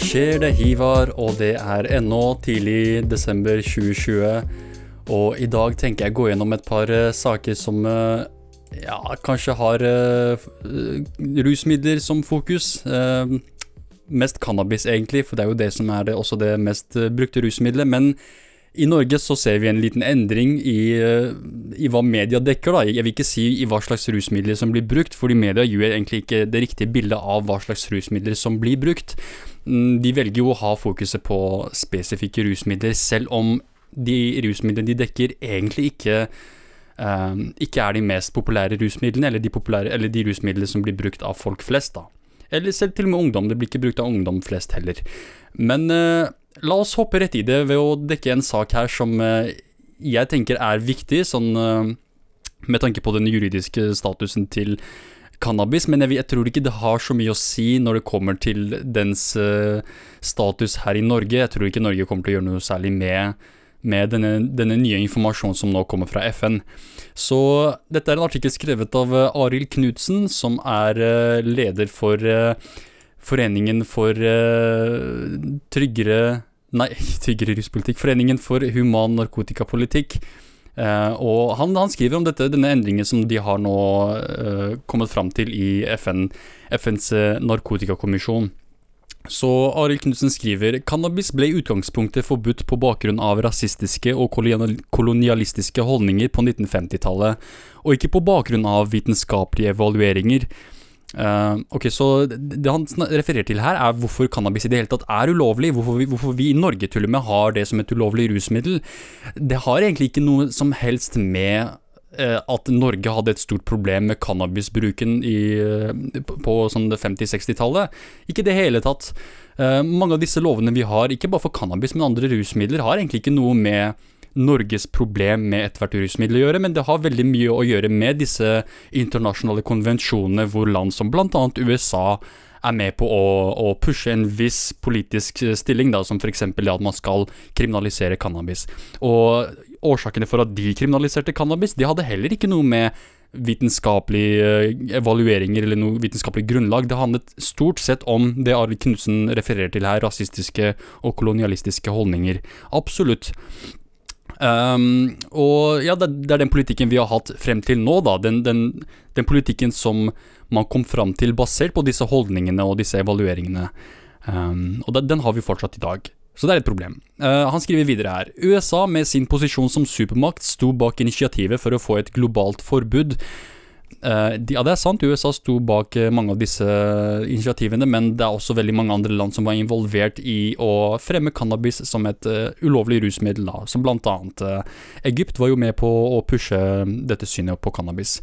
skjer? Det Hivar, og det er ennå tidlig desember 2020. Og i dag tenker jeg å gå gjennom et par uh, saker som uh, ja, kanskje har uh, rusmidler som fokus. mest cannabis, egentlig, for det er jo det som er det, også det mest brukte rusmiddelet. Men i Norge så ser vi en liten endring i, i, hva media dekker. da. Jeg vil ikke si i hva slags rusmidler som blir brukt, fordi media gjør egentlig ikke det riktige bildet av hva slags rusmidler som blir brukt. Mm, de velger jo å ha fokuset på spesifikke rusmidler, selv om de rusmidlene de dekker, egentlig ikke, um, ikke er de mest populære rusmidlene, eller de, populære, eller de rusmidlene som blir brukt av folk flest. da. Eller selv til og med ungdom. Det blir ikke brukt av ungdom flest heller. Men uh, la oss hoppe rett i det ved å dekke en sak her som uh, jeg tenker er viktig, sånn uh, med tanke på den juridiske statusen til cannabis, men jeg, jeg, tror ikke det har så mye å si når det kommer til dens uh, status her i Norge. Jeg tror ikke Norge kommer til å gjøre noe særlig med, med denne, denne, nye informasjonen som nå kommer fra FN. Så dette er en artikkel skrevet av Arild Knutsen, som er leder for Foreningen for tryggere Nei, tryggere ruspolitikk. Foreningen for human narkotikapolitikk. Uh, og han, han, skriver om dette, denne endringen som de har nå uh, kommet fram til i FN, FNs narkotikakommisjon. Så Arild Knutsen skriver cannabis ble i utgangspunktet forbudt på bakgrunn av rasistiske og kolonialistiske holdninger på 1950-tallet, og ikke på bakgrunn av vitenskapelige evalueringer. Uh, ok, Så det han refererer til her, er hvorfor cannabis i det hele tatt er ulovlig. Hvorfor vi, hvorfor vi i Norge til og med har det som et ulovlig rusmiddel. Det har egentlig ikke noe som helst med uh, at Norge hadde et stort problem med cannabisbruken i, uh, på sånn 50-60-tallet. Ikke i det hele tatt. mange av disse lovene vi har, ikke bare for cannabis, men andre rusmidler, har egentlig ikke noe med Norges problem med ethvert rusmiddel å gjøre, men det har veldig mye å gjøre med disse internasjonale konvensjonene hvor land som bl.a. USA er med på å, å, pushe en viss politisk stilling, da, som f.eks. det at man skal kriminalisere cannabis. Og årsakene for at de kriminaliserte cannabis, de hadde heller ikke noe med vitenskapelige eh, evalueringer eller noe vitenskapelig grunnlag. Det handlet stort sett om det Arild Knutsen refererer til her, rasistiske og kolonialistiske holdninger. Absolutt. Um, og ja, det, det, er den politikken vi har hatt frem til nå, da. Den, den, den, politikken som man kom fram til basert på disse holdningene og disse evalueringene. Um, og den, den, har vi fortsatt i dag. Så det er et problem. Uh, han skriver videre her. USA med sin posisjon som supermakt sto bak initiativet for å få et globalt forbud Uh, ja, det er sant, USA sto bak uh, mange av disse initiativene, men det er også veldig mange andre land som var involvert i å fremme cannabis som et uh, ulovlig rusmiddel, da, som blant annet Egypt var jo med på å pushe dette synet på cannabis.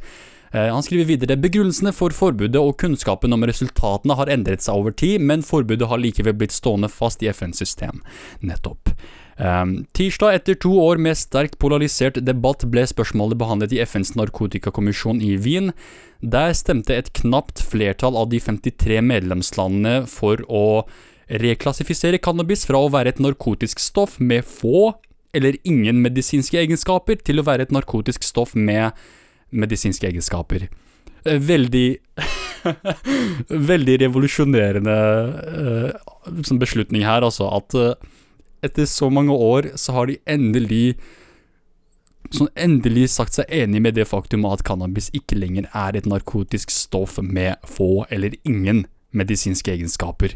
Han skriver videre begrunnelsene for forbudet og kunnskapen om resultatene har endret seg over tid, men forbudet har likevel blitt stående fast i FNs system. Nettopp. Um, tirsdag, etter to år med sterkt polarisert debatt, ble spørsmålet behandlet i FNs narkotikakommisjon i Wien. Der stemte et knapt flertall av de 53 medlemslandene for å reklassifisere cannabis fra å være et narkotisk stoff med få eller ingen medisinske egenskaper, til å være et narkotisk stoff med medisinske egenskaper. Eh, veldig Veldig revolusjonerende uh, beslutning her, altså. At uh, etter så mange år, så har de endelig sånn endelig sagt seg enig med det faktum at cannabis ikke lenger er et narkotisk stoff med få eller ingen medisinske egenskaper.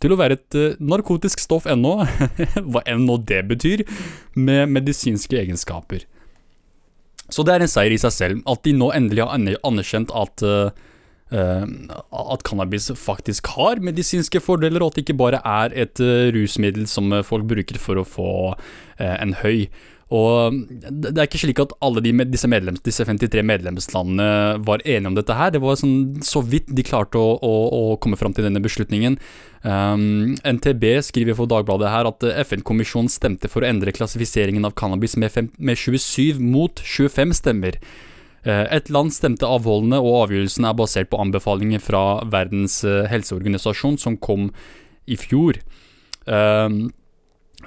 Til å være et uh, narkotisk stoff ennå, hva enn nå det betyr, med medisinske egenskaper. Så det er en seier i seg selv, at de nå endelig har anerkjent at uh, Eh, at cannabis faktisk har medisinske fordeler, og at det ikke bare er et eh, rusmiddel som eh, folk bruker for å få en høy. Og det er ikke slik at alle de, disse, medlems, disse, 53 medlemslandene var enige om dette her. Det var sånn, så vidt de klarte å, å, å komme fram til denne beslutningen. Um, NTB skriver for Dagbladet her at FN-kommisjonen stemte for å endre klassifiseringen av cannabis med, fem, med 27 mot 25 stemmer. Eh, et land stemte avholdende, og avgjørelsen er basert på anbefalinger fra Verdens eh, helseorganisasjon, som kom i fjor. Um,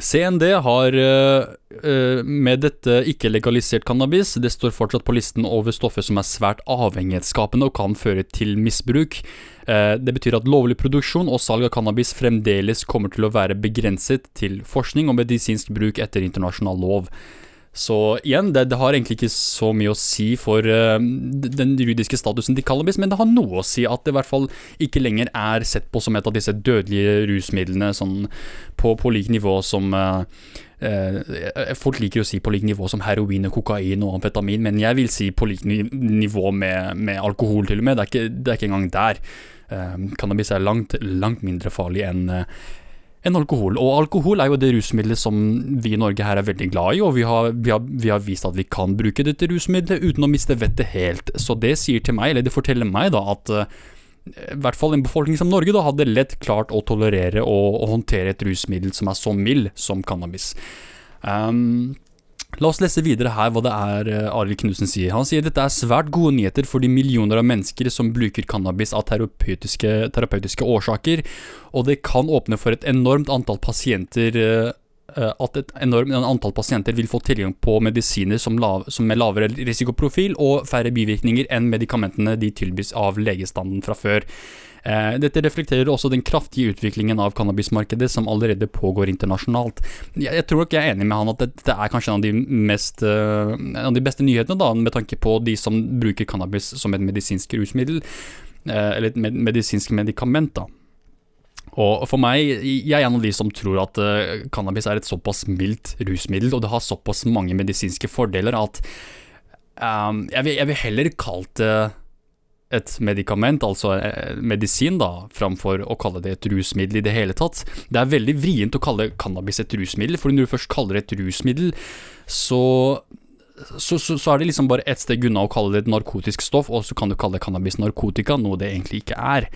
CND har med dette ikke legalisert cannabis. Det står fortsatt på listen over stoffer som er svært avhengighetsskapende og kan føre til misbruk. Det betyr at lovlig produksjon og salg av cannabis fremdeles kommer til å være begrenset til forskning og medisinsk bruk etter internasjonal lov. Så igjen, det, det, har egentlig ikke så mye å si for uh, den juridiske statusen til cannabis, men det har noe å si at det i hvert fall ikke lenger er sett på som et av disse dødelige rusmidlene sånn på, på lik nivå som uh, Folk liker å si på lik nivå som heroin, og kokain og amfetamin, men jeg vil si på lik nivå med, med alkohol, til og med. Det er ikke, det er ikke engang der. cannabis er langt, langt mindre farlig enn enn alkohol. Og alkohol er jo det rusmiddelet som vi i Norge her er veldig glad i, og vi har, vi har, vi har vist at vi kan bruke dette rusmiddelet uten å miste vettet helt. Så det sier til meg, eller det forteller meg da, at uh, i hvert fall en befolkning som Norge da, hadde lett klart å tolerere og, og håndtere et rusmiddel som er så mild som cannabis. Um, La oss lese videre her hva det er uh, Arild Knutsen sier. Han sier dette er svært gode nyheter for de millioner av mennesker som bruker cannabis av terapeutiske, terapeutiske årsaker, og det kan åpne for et enormt antall pasienter uh, at et enormt antall pasienter vil få tilgang på medisiner som, lav, som med lavere risikoprofil og færre bivirkninger enn medikamentene de tilbys av legestanden fra før. Eh, dette reflekterer også den kraftige utviklingen av cannabismarkedet som allerede pågår internasjonalt. Jeg, tror nok jeg er enig med han at dette er kanskje en av de, mest, eh, en av de beste nyhetene, da, med tanke på de som bruker cannabis som et medisinsk rusmiddel, eh, eller et medisinsk medikament. da. Og for meg, jeg er en av de som tror at uh, cannabis er et såpass mildt rusmiddel, og det har såpass mange medisinske fordeler at um, jeg, vil, jeg, vil, heller kalt det et medikament, altså eh, medisin, da, framfor å kalle det et rusmiddel i det hele tatt. Det er veldig vrient å kalle cannabis et rusmiddel, for når du først kaller det et rusmiddel, så så, så, så, er det liksom bare ett steg unna å kalle det et narkotisk stoff, og så kan du kalle cannabis narkotika, noe det egentlig ikke er.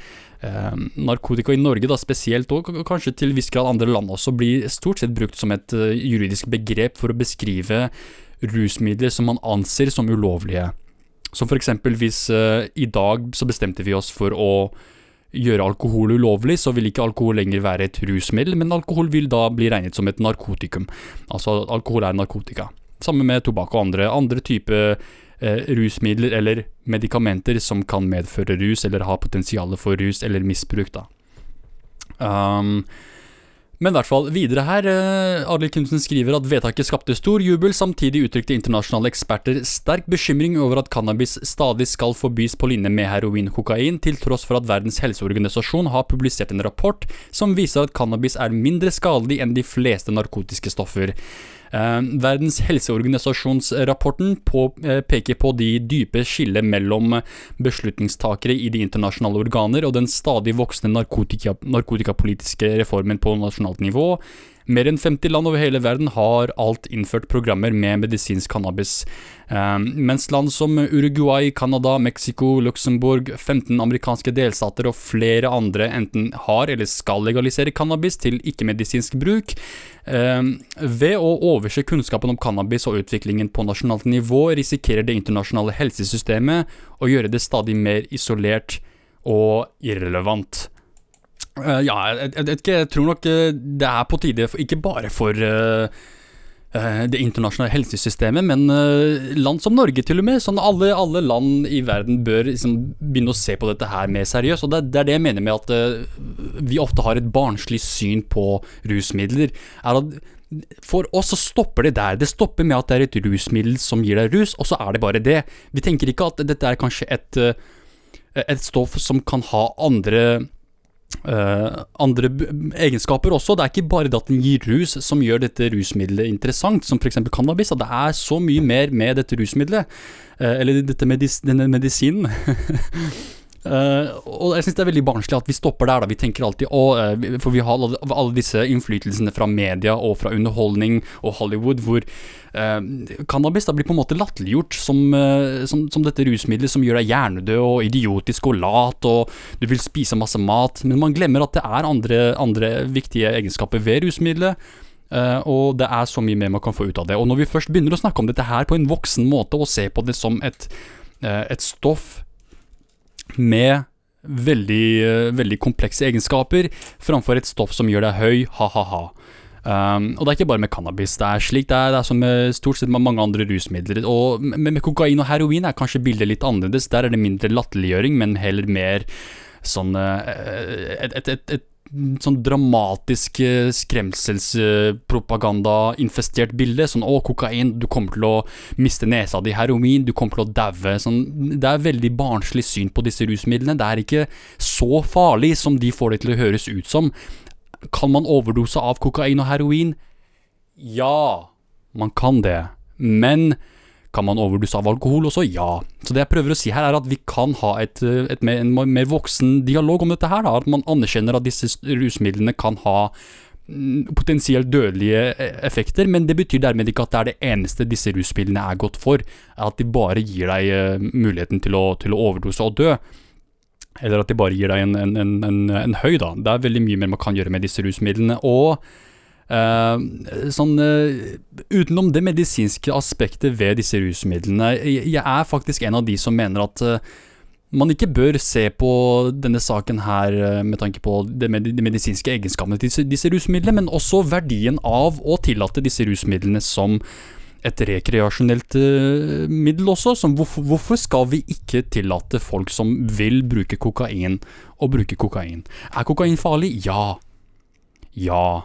Eh, narkotika i Norge, da spesielt, og kanskje til viss grad andre land også, blir stort sett brukt som et uh, juridisk begrep for å beskrive rusmidler som man anser som ulovlige. Som for eksempel hvis uh, i dag så bestemte vi oss for å gjøre alkohol ulovlig, så vil ikke alkohol lenger være et rusmiddel, men alkohol vil da bli regnet som et narkotikum. Altså alkohol er narkotika. Samme med tobakk og andre, andre typer uh, rusmidler eller medikamenter som kan medføre rus, eller ha potensial for rus eller misbruk, da. Um, men i hvert fall videre her. Uh, Adel Knutsen skriver at vedtaket skapte stor jubel. Samtidig uttrykte internasjonale eksperter sterk bekymring over at cannabis stadig skal forbys på linje med heroin og kokain, til tross for at Verdens helseorganisasjon har publisert en rapport som viser at cannabis er mindre skadelig enn de fleste narkotiske stoffer. Eh, Verdens helseorganisasjonsrapporten på, eh, peker på de dype skillet mellom beslutningstakere i de internasjonale organer og den stadig voksende narkotika, narkotikapolitiske reformen på nasjonalt nivå. Mer enn 50 land over hele verden har alt innført programmer med medisinsk cannabis. Um, mens land som Uruguay, Canada, Mexico, Luxembourg, 15 amerikanske delstater og flere andre enten har eller skal legalisere cannabis til ikke-medisinsk bruk. Um, ved å overse kunnskapen om cannabis og utviklingen på nasjonalt nivå risikerer det internasjonale helsesystemet å gjøre det stadig mer isolert og irrelevant. Uh, ja, jeg, jeg, jeg, tror nok uh, det er på tide, for, ikke bare for uh, det internasjonale helsesystemet, men land som Norge til og med. Sånn alle, alle land i verden bør liksom begynne å se på dette her mer seriøst. Og det, det, er det jeg mener med at vi ofte har et barnslig syn på rusmidler. Er at for oss så stopper det der. Det stopper med at det er et rusmiddel som gir deg rus, og så er det bare det. Vi tenker ikke at dette er kanskje et, et stoff som kan ha andre Uh, andre egenskaper også. Det er ikke bare det at den gir rus som gjør dette rusmiddelet interessant, som f.eks. cannabis. Det er så mye mer med dette rusmiddelet, uh, eller dette medis denne medisinen. Uh, og jeg syns det er veldig barnslig at vi stopper der. da Vi tenker alltid uh, For vi har alle, alle, disse innflytelsene fra media og fra underholdning og Hollywood, hvor uh, cannabis da blir på en måte latterliggjort som, som, som, dette rusmiddelet som gjør deg hjernedød og idiotisk og lat, og du vil spise masse mat. Men man glemmer at det er andre, andre viktige egenskaper ved rusmiddelet. og det er så mye mer man kan få ut av det. Og når vi først begynner å snakke om dette her på en voksen måte, og se på det som et, et stoff med veldig, veldig komplekse egenskaper, framfor et stoff som gjør deg høy, ha-ha-ha. Um, og det er ikke bare med cannabis. Det er slik det er, det er som med stort sett med mange andre rusmidler. Og med, med kokain og heroin er kanskje bildet litt annerledes. Der er det mindre latterliggjøring, men heller mer sånn eh, et, et, et, et sånn dramatisk eh, skremselspropaganda-infestert bilde. Sånn 'Å, kokain, du kommer til å miste nesa di'. Heroin, du kommer til å daue. Sånn, det er veldig barnslig syn på disse rusmidlene. Det er ikke så farlig som de får det til å høres ut som. Kan man overdose av kokain og heroin? Ja, man kan det. Men kan man overdose av alkohol også? Ja. Så det jeg prøver å si her, er at vi kan ha et, et mer, en mer voksen dialog om dette her. Da. At man anerkjenner at disse rusmidlene kan ha mm, potensielt dødelige e, effekter, men det betyr dermed ikke at det er det eneste disse rusmidlene er godt for. At de bare gir deg uh, muligheten til å, til å, overdose og dø. Eller at de bare gir deg en, en, en, en høy, da. Det er veldig mye mer man kan gjøre med disse rusmidlene. Og sånn, uh, utenom det medisinske aspektet ved disse rusmidlene, jeg, er faktisk en av de som mener at uh, man ikke bør se på denne saken her med tanke på de, med de medisinske egenskapene til disse, rusmidlene, men også verdien av å tillate disse rusmidlene som et rekreasjonelt middel også. Hvorfor, hvorfor skal vi ikke tillate folk som vil bruke kokain, å bruke kokain? Er kokain farlig? Ja. Ja.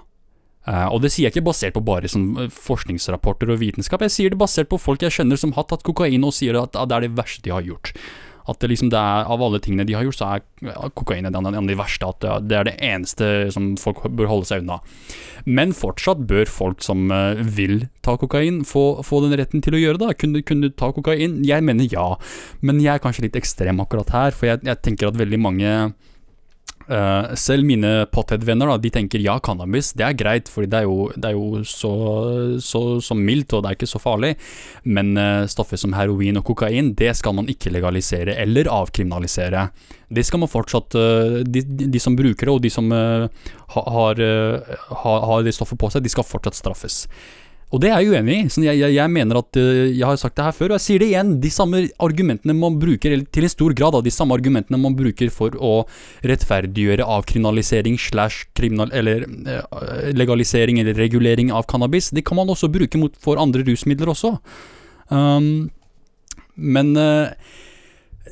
Uh, og det sier jeg ikke basert på bare sånn, forskningsrapporter og vitenskap, jeg sier det basert på folk jeg kjenner som har tatt kokain og sier at, det er det verste de har gjort. At det liksom det er, av alle tingene de har gjort, så er kokain en av de verste. At det er det eneste som folk bør holde seg unna. Men fortsatt bør folk som uh, vil ta kokain, få, få, den retten til å gjøre det. Kunne, kunne du ta kokain? Jeg mener ja, men jeg er kanskje litt ekstrem akkurat her, for jeg, jeg tenker at veldig mange Uh, selv mine pothead-venner de tenker ja, cannabis det er greit, fordi det er jo, det er jo så, så, så, mildt og det er ikke så farlig. Men uh, stoffer som heroin og kokain det skal man ikke legalisere eller avkriminalisere. Det skal man fortsatt uh, de, de, som bruker det og de som har, har, har det stoffet på seg, de skal fortsatt straffes. Og det er jeg uenig i. Sånn, jeg, jeg, jeg, mener at uh, Jeg har sagt det her før, og jeg sier det igjen. De samme argumentene man bruker, eller til en stor grad da, de samme argumentene man bruker for å rettferdiggjøre avkriminalisering slash kriminal... Eller uh, legalisering eller regulering av cannabis, det kan man også bruke mot, for andre rusmidler også. Um, men uh,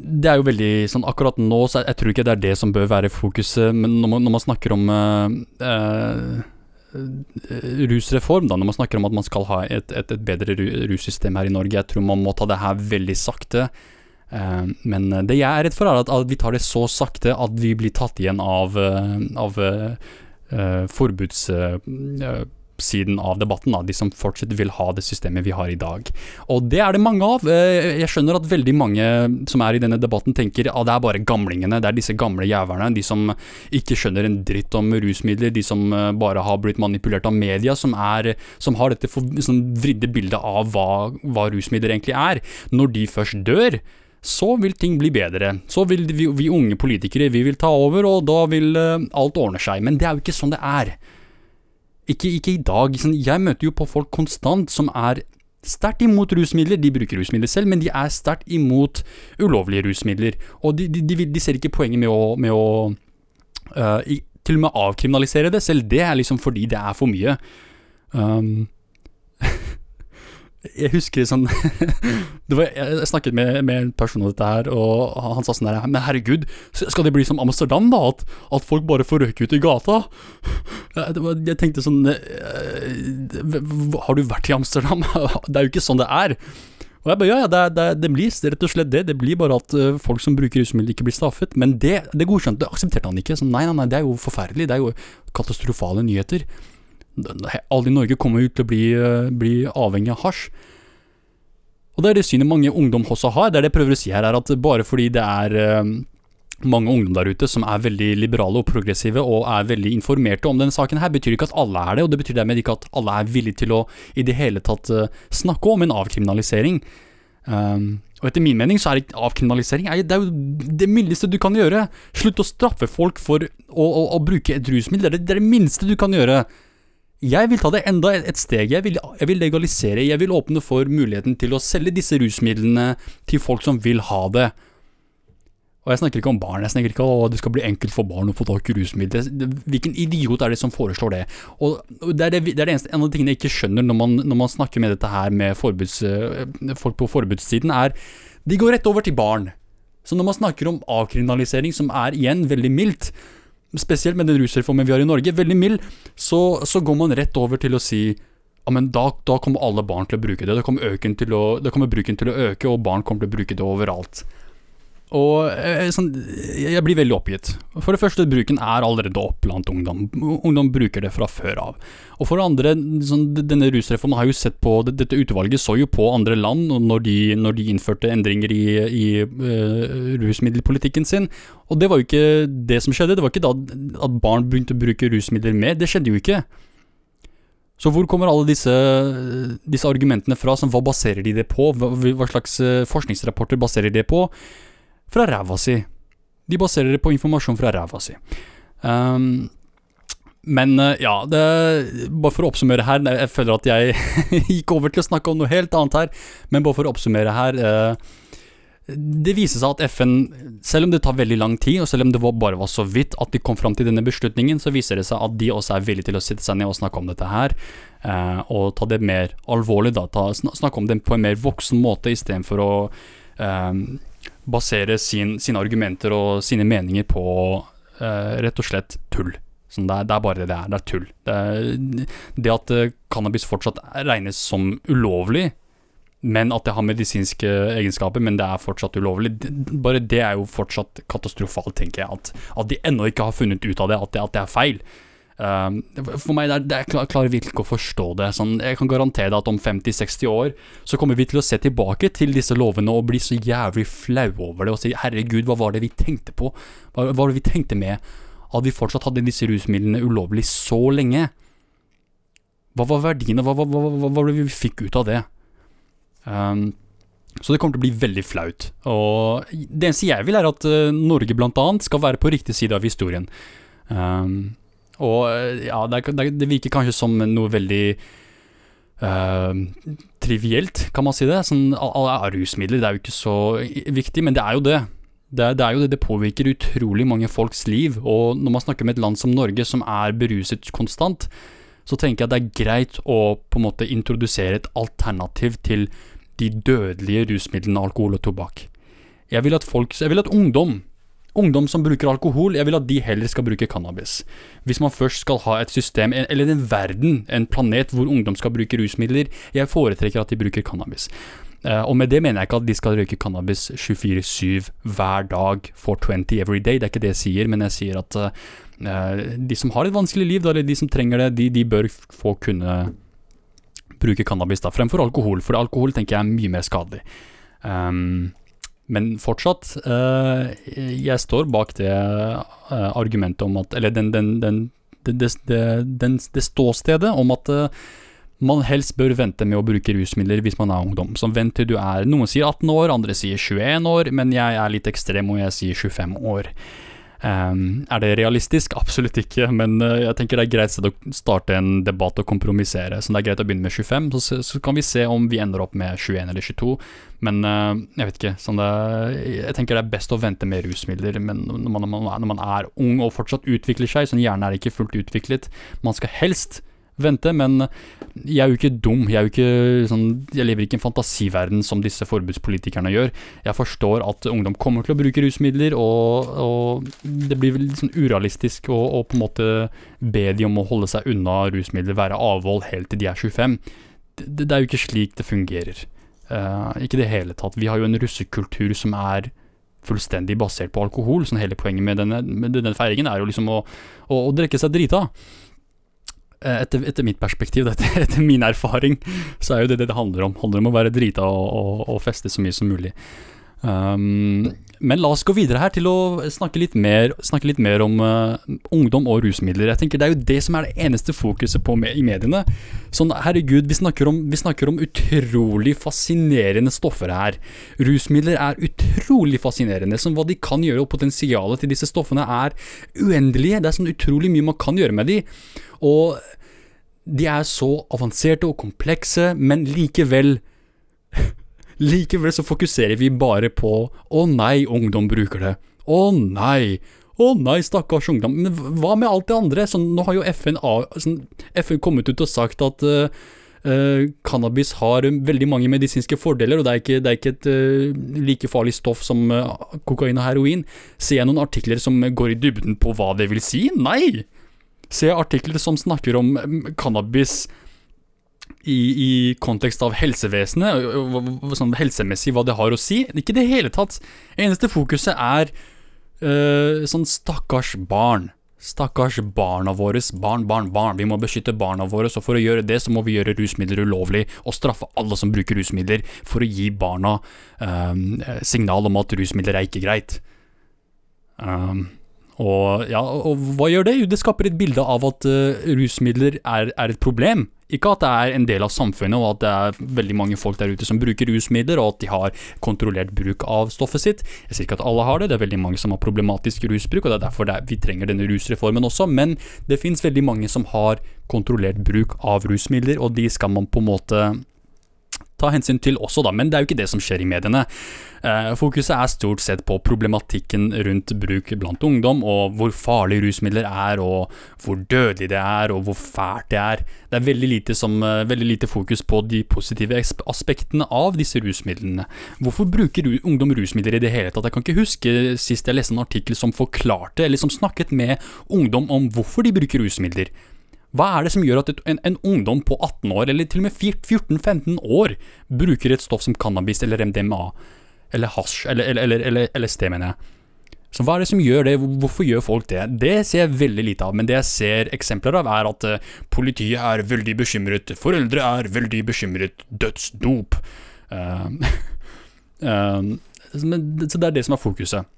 det er jo veldig sånn Akkurat nå så jeg, jeg tror ikke det er det som bør være fokuset, men når man, når man snakker om uh, Eh, rusreform, da, når man snakker om at man skal ha et, et, et bedre russystem her i Norge. Jeg tror man må ta det her veldig sakte. Uh, men det jeg er redd for, er at, vi tar det så sakte at vi blir tatt igjen av, av uh, forbuds... Siden av debatten, da, de som fortsatt vil ha det systemet vi har i dag. Og det er det mange av. Eh, jeg skjønner at veldig mange som er i denne debatten tenker at det er bare gamlingene, det er disse gamle jævlene, de som ikke skjønner en dritt om rusmidler, de som eh, bare har blitt manipulert av media, som, er, som har dette sånn vridde bildet av hva, hva rusmidler egentlig er. Når de først dør, så vil ting bli bedre. Så vil vi, vi unge politikere vi vil ta over, og da vil uh, alt ordne seg. Men det er jo ikke sånn det er. Ikke, ikke i dag. Sånn, jeg møter jo på folk konstant som er sterkt imot rusmidler. De bruker rusmidler selv, men de er sterkt imot ulovlige rusmidler. Og de, de, de, de ser ikke poenget med å, med å uh, i, til og med avkriminalisere det. Selv det er liksom fordi det er for mye. Um, jeg husker sånn var, Jeg snakket med, med, en person om dette her, og han sa sånn der Men herregud, skal det bli som Amsterdam, da? At, at folk bare får røyke ut i gata? Jeg tenkte sånn eh, Har du vært i Amsterdam? Det er jo ikke sånn det er. Og jeg bare, ja, ja, det, det, det blir rett og slett det. Det blir bare at uh, folk som bruker rusmidler, ikke blir straffet. Men det, det godkjente, det aksepterte han ikke. Sånn, nei, nei, nei, det er jo forferdelig. Det er jo katastrofale nyheter alle i Norge kommer ut til å bli, eh, bli avhengig av hasj. Og det er det synet mange ungdom også har. Det er det jeg prøver å si her, er at bare fordi det er uh, mange ungdom der ute som er veldig liberale og progressive og er veldig informerte om denne saken her, betyr ikke at alle er det, og det betyr dermed ikke at alle er villige til å i det hele tatt uh, snakke om en avkriminalisering. Um, og etter min mening så er det avkriminalisering det er jo det mildeste du kan gjøre. Slutt å straffe folk for å, å, å bruke et rusmiddel. Det er det minste du kan gjøre. Jeg vil ta det enda et steg. Jeg vil, jeg vil, legalisere. Jeg vil åpne for muligheten til å selge disse rusmidlene til folk som vil ha det. Og jeg snakker ikke om barn, jeg snakker ikke om at det skal bli enkelt for barn å få tak i rusmidler. Hvilken idiot er det som foreslår det? Og Det er det, det, er det eneste, en av de tingene jeg ikke skjønner når man, når man snakker med dette her med forbuds, eh, folk på forbudssiden, er de går rett over til barn. Så når man snakker om avkriminalisering, som er igjen veldig mildt, spesielt med den rusreformen vi har i Norge, veldig mild, så, så går man rett over til å si ja, men da, da, kommer alle barn til å bruke det. Da kommer, kommer bruken til å øke, og barn kommer til å bruke det overalt. Og eh, sånn, jeg blir veldig oppgitt. For det første, bruken er allerede opp blant ungdom. Ungdom bruker det fra før av. Og for det andre, sånn, denne rusreformen har jo sett på Dette utvalget så jo på andre land når de, når de innførte endringer i, i uh, rusmiddelpolitikken sin. Og det var jo ikke det som skjedde. Det var ikke da at barn begynte å bruke rusmidler mer. Det skjedde jo ikke. Så hvor kommer alle disse, disse argumentene fra? Som, hva baserer de det på? Hva, hva slags eh, forskningsrapporter baserer de det på? Fra ræva si. De baserer det på informasjon fra ræva si. Um, men uh, ja, det, bare for å oppsummere her Jeg føler at jeg gikk over til å snakke om noe helt annet her, men bare for å oppsummere her uh, Det viser seg at FN, selv om det tar veldig lang tid, og selv om det bare var så vidt at de kom fram til denne beslutningen, så viser det seg at de også er villige til å sitte seg ned og snakke om dette her, uh, og ta det mer alvorlig, da. Ta, snakke om det på en mer voksen måte istedenfor å basere sin, sine argumenter og sine meninger på uh, rett og slett tull. Sånn det, er, det, er, bare det det er. Det er tull. Det, er, det at uh, cannabis fortsatt regnes som ulovlig, men at det har medisinske egenskaper, men det er fortsatt ulovlig, bare det er jo fortsatt katastrofalt, tenker jeg. At, at de ennå ikke har funnet ut av det, at det, at det er feil. Um, for meg, det er, jeg klarer virkelig å forstå det. Sånn, jeg kan garantere deg at om 50-60 år så kommer vi til å se tilbake til disse lovene og bli så jævlig flau over det og si herregud, hva var det vi tenkte på? Hva, hva var det vi tenkte med at vi fortsatt hadde disse rusmidlene ulovlig så lenge? Hva var verdiene, hva, hva, hva, var det vi fikk ut av det? Um, så det kommer til å bli veldig flaut. Og det eneste jeg vil, er at uh, Norge blant annet skal være på riktig side av historien. Um, og eh, ja, det, det, virker kanskje som noe veldig uh, trivielt, kan man si det. Sånn, rusmidler det er jo ikke så viktig, men det er jo det. Det, det, er jo det, det påvirker utrolig mange folks liv. Og når man snakker med et land som Norge, som er beruset konstant, så tenker jeg at det er greit å på en måte introdusere et alternativ til de dødelige rusmidlene alkohol og tobakk. Jeg vil at folk, jeg vil at ungdom Ungdom som bruker alkohol, jeg vil at de heller skal bruke cannabis. Hvis man først skal ha et system, eller en verden, en planet hvor ungdom skal bruke rusmidler, jeg foretrekker at de bruker cannabis. Uh, og med det mener jeg ikke at de skal røyke cannabis 24-7 hver dag for 20 every day, det er ikke det jeg sier, men jeg sier at uh, de som har et vanskelig liv, eller de som trenger det, de, de bør få kunne bruke cannabis da, fremfor alkohol, for alkohol tenker jeg er mye mer skadelig. Um, men fortsatt, uh, jeg står bak det uh, argumentet om at Eller den, den, den, det ståstedet om at uh, man helst bør vente med å bruke rusmidler hvis man er ungdom. Så vent til du er Noen sier 18 år, andre sier 21 år, men jeg er litt ekstrem og jeg sier 25 år. Um, er det realistisk? Absolutt ikke, men uh, jeg tenker det er greit å starte en debatt og kompromissere. Så det er greit å begynne med 25, så, så kan vi se om vi ender opp med 21 eller 22. Men uh, jeg vet ikke. Sånn det, jeg tenker det er best å vente med rusmidler men når man, når, man er, ung og fortsatt utvikler seg, sånn hjernen er ikke fullt utviklet. Man skal helst vente, men jeg er jo ikke dum. Jeg, jo ikke sånn, jeg lever ikke i en fantasiverden som disse forbudspolitikerne gjør. Jeg forstår at ungdom kommer til å bruke rusmidler, og, og det blir litt sånn urealistisk å, å, på en måte be de om å holde seg unna rusmidler, være avhold helt til de er 25. Det, det er jo ikke slik det fungerer. Uh, ikke i det hele tatt. Vi har jo en russekultur som er fullstendig basert på alkohol. Sånn hele poenget med denne, med denne feiringen er jo liksom å, å, å drikke seg drita. Eh, etter, etter, mitt perspektiv, etter, etter, min erfaring, så er jo det det handler om. Handler om å være drita og, og, og feste så mye som mulig. Um, men la oss gå videre her til å snakke litt mer, snakke litt mer om uh, ungdom og rusmidler. Jeg tenker Det er jo det som er det eneste fokuset på med, i mediene. Sånn, herregud, vi snakker, om, vi snakker om utrolig fascinerende stoffer her. Rusmidler er utrolig fascinerende. Som hva de kan gjøre, og potensialet til disse stoffene er uendelige. Det er sånn utrolig mye man kan gjøre med de. Og de er så avanserte og komplekse, men likevel likevel så fokuserer vi bare på å nei, ungdom bruker det. Å nei. Å nei, stakkars ungdom. Men hva med alt det andre? Sånn, nå har jo FN, sånn, FN kommet ut og sagt at uh, uh, cannabis har veldig mange medisinske fordeler, og det er ikke, det er ikke et uh, like farlig stoff som kokain og heroin. Ser jeg noen artikler som går i dybden på hva det vil si? Nei! Ser jeg artikler som snakker om cannabis i, i, kontekst av helsevesenet, sånn helsemessig hva det har å si. Ikke i det hele tatt. Eneste fokuset er øh, sånn stakkars barn. Stakkars barna våre. Barn, barn, barn. Vi må beskytte barna våre, så for å gjøre det, så må vi gjøre rusmidler ulovlig, og straffe alle som bruker rusmidler, for å gi barna øh, signal om at rusmidler er ikke greit. Um, og, ja, og hva gjør det? Jo, det skaper et bilde av at uh, rusmidler er, er, et problem. Ikke at det er en del av samfunnet, og at det er veldig mange folk der ute som bruker rusmidler, og at de har kontrollert bruk av stoffet sitt. Jeg sier ikke at alle har det, det er veldig mange som har problematisk rusbruk, og det er derfor det er, vi trenger denne rusreformen også, men det finnes veldig mange som har kontrollert bruk av rusmidler, og de skal man på en måte ta hensyn til også, da, men det er jo ikke det som skjer i mediene. Eh, fokuset er stort sett på problematikken rundt bruk blant ungdom, og hvor farlig rusmidler er, og hvor dødelig det er, og hvor fælt det er. Det er veldig lite, som, eh, veldig lite fokus på de positive aspektene av disse rusmidlene. Hvorfor bruker ungdom rusmidler i det hele tatt? Jeg kan ikke huske sist jeg leste en artikkel som forklarte, eller som snakket med ungdom om hvorfor de bruker rusmidler. Hva er det som gjør at en, en ungdom på 18 år, eller til og med 14-15 år, bruker et stoff som cannabis eller MDMA, eller hasj, eller, eller, eller, eller LSD, mener jeg? Så hva er det som gjør det, hvorfor gjør folk det? Det ser jeg veldig lite av, men det jeg ser eksempler av, er at uh, politiet er veldig bekymret, foreldre er veldig bekymret, dødsdop. Uh, uh, så det er det som er fokuset.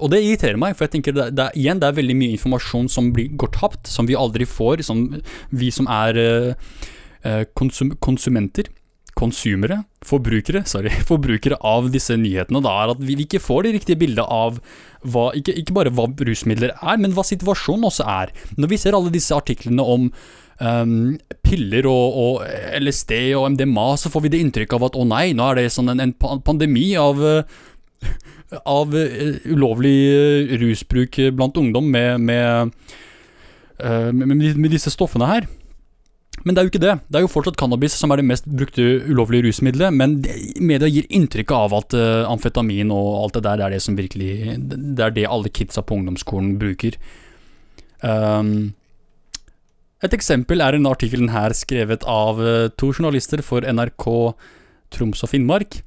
Og det irriterer meg, for jeg tenker det, det, igjen, det er veldig mye informasjon som blir, går tapt, som vi aldri får, som vi som er uh, konsum, konsumenter, konsumere, forbrukere, sorry, forbrukere av disse nyhetene, da er at vi ikke får det riktige bildet av hva, ikke, ikke, bare hva rusmidler er, men hva situasjonen også er. Når vi ser alle disse artiklene om um, piller og, og, LSD og MDMA, så får vi det inntrykk av at å nei, nå er det sånn en, en pandemi av uh, av eh, ulovlig eh, rusbruk blant ungdom med, med, eh, med, med, disse stoffene her. Men det er jo ikke det. Det er jo fortsatt cannabis som er det mest brukte ulovlige rusmiddelet, men media gir inntrykk av at amfetamin og alt det der det er det som virkelig Det er det alle kidsa på ungdomsskolen bruker. Um, et eksempel er en artikkel her skrevet av to journalister for NRK Troms og Finnmark.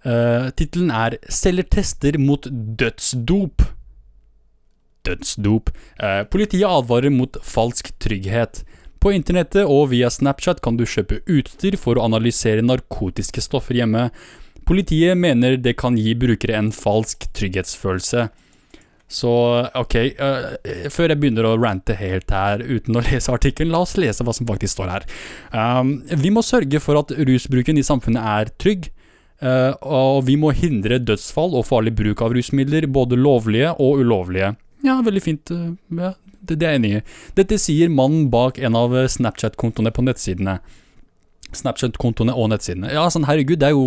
Uh, Tittelen er 'Selger tester mot dødsdop'. Dødsdop. Uh, politiet advarer mot falsk trygghet. På internettet og via Snapchat kan du kjøpe utstyr for å analysere narkotiske stoffer hjemme. Politiet mener det kan gi brukere en falsk trygghetsfølelse. Så ok, uh, før jeg begynner å rante helt her uten å lese artikkelen, la oss lese hva som faktisk står her. Um, vi må sørge for at rusbruken i samfunnet er trygg. Uh, og vi må hindre dødsfall og farlig bruk av rusmidler, både lovlige og ulovlige. Ja, veldig fint. Uh, ja, det, det, er jeg enig i. Dette sier mannen bak en av Snapchat-kontoene på nettsidene. Snapchat-kontoene og nettsidene. Ja, sånn herregud, det er jo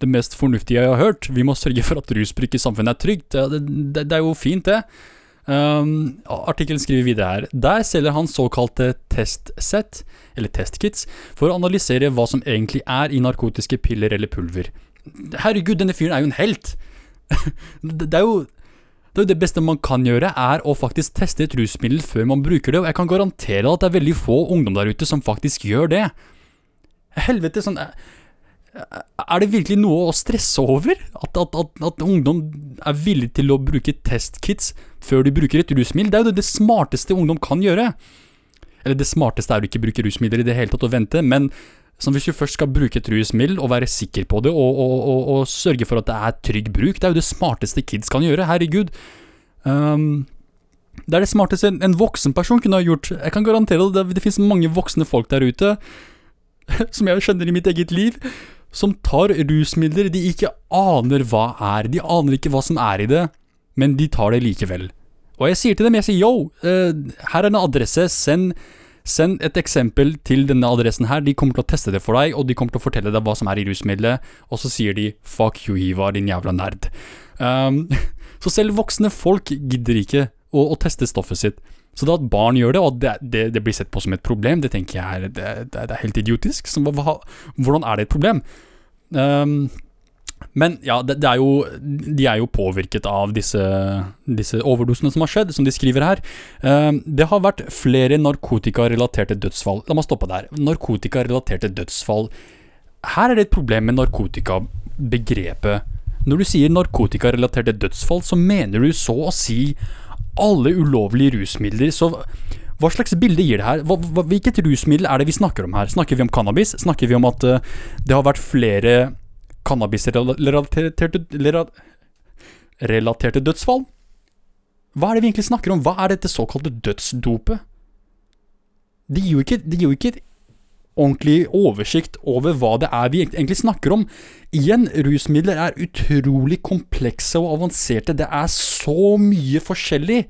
det mest fornuftige jeg har hørt. Vi må sørge for at rusbruk i samfunnet er trygt. Det, det, det er jo fint, det. Um, Artikkelen skriver videre her. Der selger han såkalte testsett, eller testkits, for å analysere hva som egentlig er i narkotiske piller eller pulver. Herregud, denne fyren er jo en helt! det er jo det, det beste man kan gjøre, er å faktisk teste et rusmiddel før man bruker det, og jeg kan garantere at det er veldig få ungdom der ute som faktisk gjør det. Helvete, sånn er det virkelig noe å stresse over? At, at, at, at, ungdom er villig til å bruke testkits før de bruker et rusmiddel? Det er jo det, smarteste ungdom kan gjøre. Eller det smarteste er å ikke bruke rusmidler i det hele tatt og vente, men hvis du først skal bruke et rusmiddel og være sikker på det, og, og, og, og, sørge for at det er trygg bruk, det er jo det smarteste kids kan gjøre. Herregud. Um, det er det smarteste en, en, voksen person kunne ha gjort. Jeg kan garantere det, det, det finnes mange voksne folk der ute, som jeg kjenner i mitt eget liv, som tar rusmidler de ikke aner hva er. De aner ikke hva som er i det, men de tar det likevel. Og jeg sier til dem, jeg sier yo, uh, her er en adresse, send Send et eksempel til denne adressen her. De kommer til å teste det for deg, og de kommer til å fortelle deg hva som er i rusmiddelet, og så sier de 'fuck you, Hiva, din jævla nerd'. Um, så selv voksne folk gidder ikke å, å, teste stoffet sitt. Så da at barn gjør det, og det, det, det blir sett på som et problem, det tenker jeg er, det, det er helt idiotisk. Så, hva, hvordan er det et problem? Um, men ja, det, det, er jo, de er jo påvirket av disse, disse, overdosene som har skjedd, som de skriver her. Uh, det har vært flere narkotikarelaterte dødsfall. La meg stoppe der. Narkotikarelaterte dødsfall. Her er det et problem med narkotikabegrepet. Når du sier narkotikarelaterte dødsfall, så mener du så å si alle ulovlige rusmidler. Så hva slags bilde gir det her? Hva, hva, hvilket rusmiddel er det vi snakker om her? Snakker vi om cannabis? Snakker vi om at uh, det har vært flere cannabisrelaterte relaterte dødsfall? Hva er det vi egentlig snakker om? Hva er dette såkalte dødsdopet? Det gir jo ikke, det gir jo ikke ordentlig oversikt over hva det er vi egentlig snakker om. Igjen, rusmidler er utrolig komplekse og avanserte. Det er så mye forskjellig.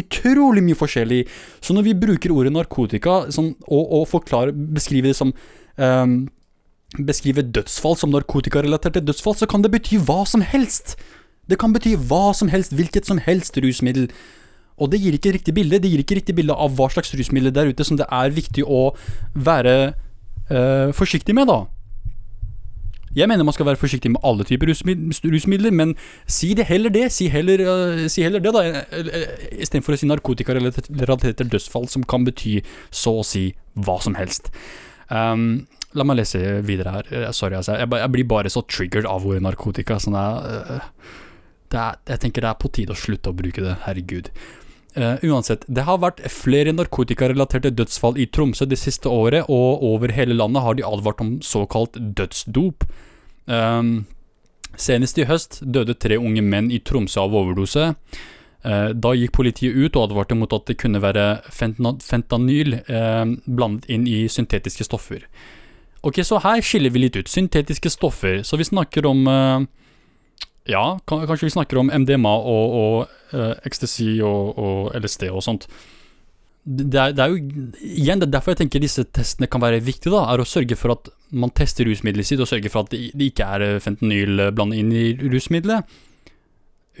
Utrolig mye forskjellig. Så når vi bruker ordet narkotika sånn, og, og forklare, beskriver det som um, beskrive dødsfall som narkotikarelaterte dødsfall, så kan det bety hva som helst. Det kan bety hva som helst, hvilket som helst rusmiddel. Og det gir ikke riktig bilde. Det gir ikke riktig bilde av hva slags rusmiddel der ute som det er viktig å være øh, forsiktig med, da. Jeg mener man skal være forsiktig med alle typer rusmidler, men si det heller det. Si heller, uh, si heller det, da. Istedenfor å si narkotikarelaterte dødsfall, som kan bety så å si hva som helst. Um, La meg lese videre her. Eh, sorry, altså. Jeg, jeg blir bare så triggered av ordet narkotika. Sånn jeg, uh, er, jeg tenker det er på tide å slutte å bruke det. Herregud. Uh, uansett, det har vært flere narkotikarelaterte dødsfall i Tromsø det siste året, og over hele landet har de advart om såkalt dødsdop. Um, senest i høst døde tre unge menn i Tromsø av overdose. Uh, da gikk politiet ut og advarte mot at det kunne være fentanyl uh, blandet inn i syntetiske stoffer. Ok, så her skiller vi litt ut. Syntetiske stoffer. Så vi snakker om Ja, kanskje vi snakker om MDMA og, og uh, ecstasy og, og, LSD og sånt. Det er, det er, jo Igjen, det er derfor jeg tenker disse testene kan være viktige. da, er Å sørge for at man tester rusmiddelet sitt, og sørge for at det, ikke er fentanyl blandet inn i rusmiddelet.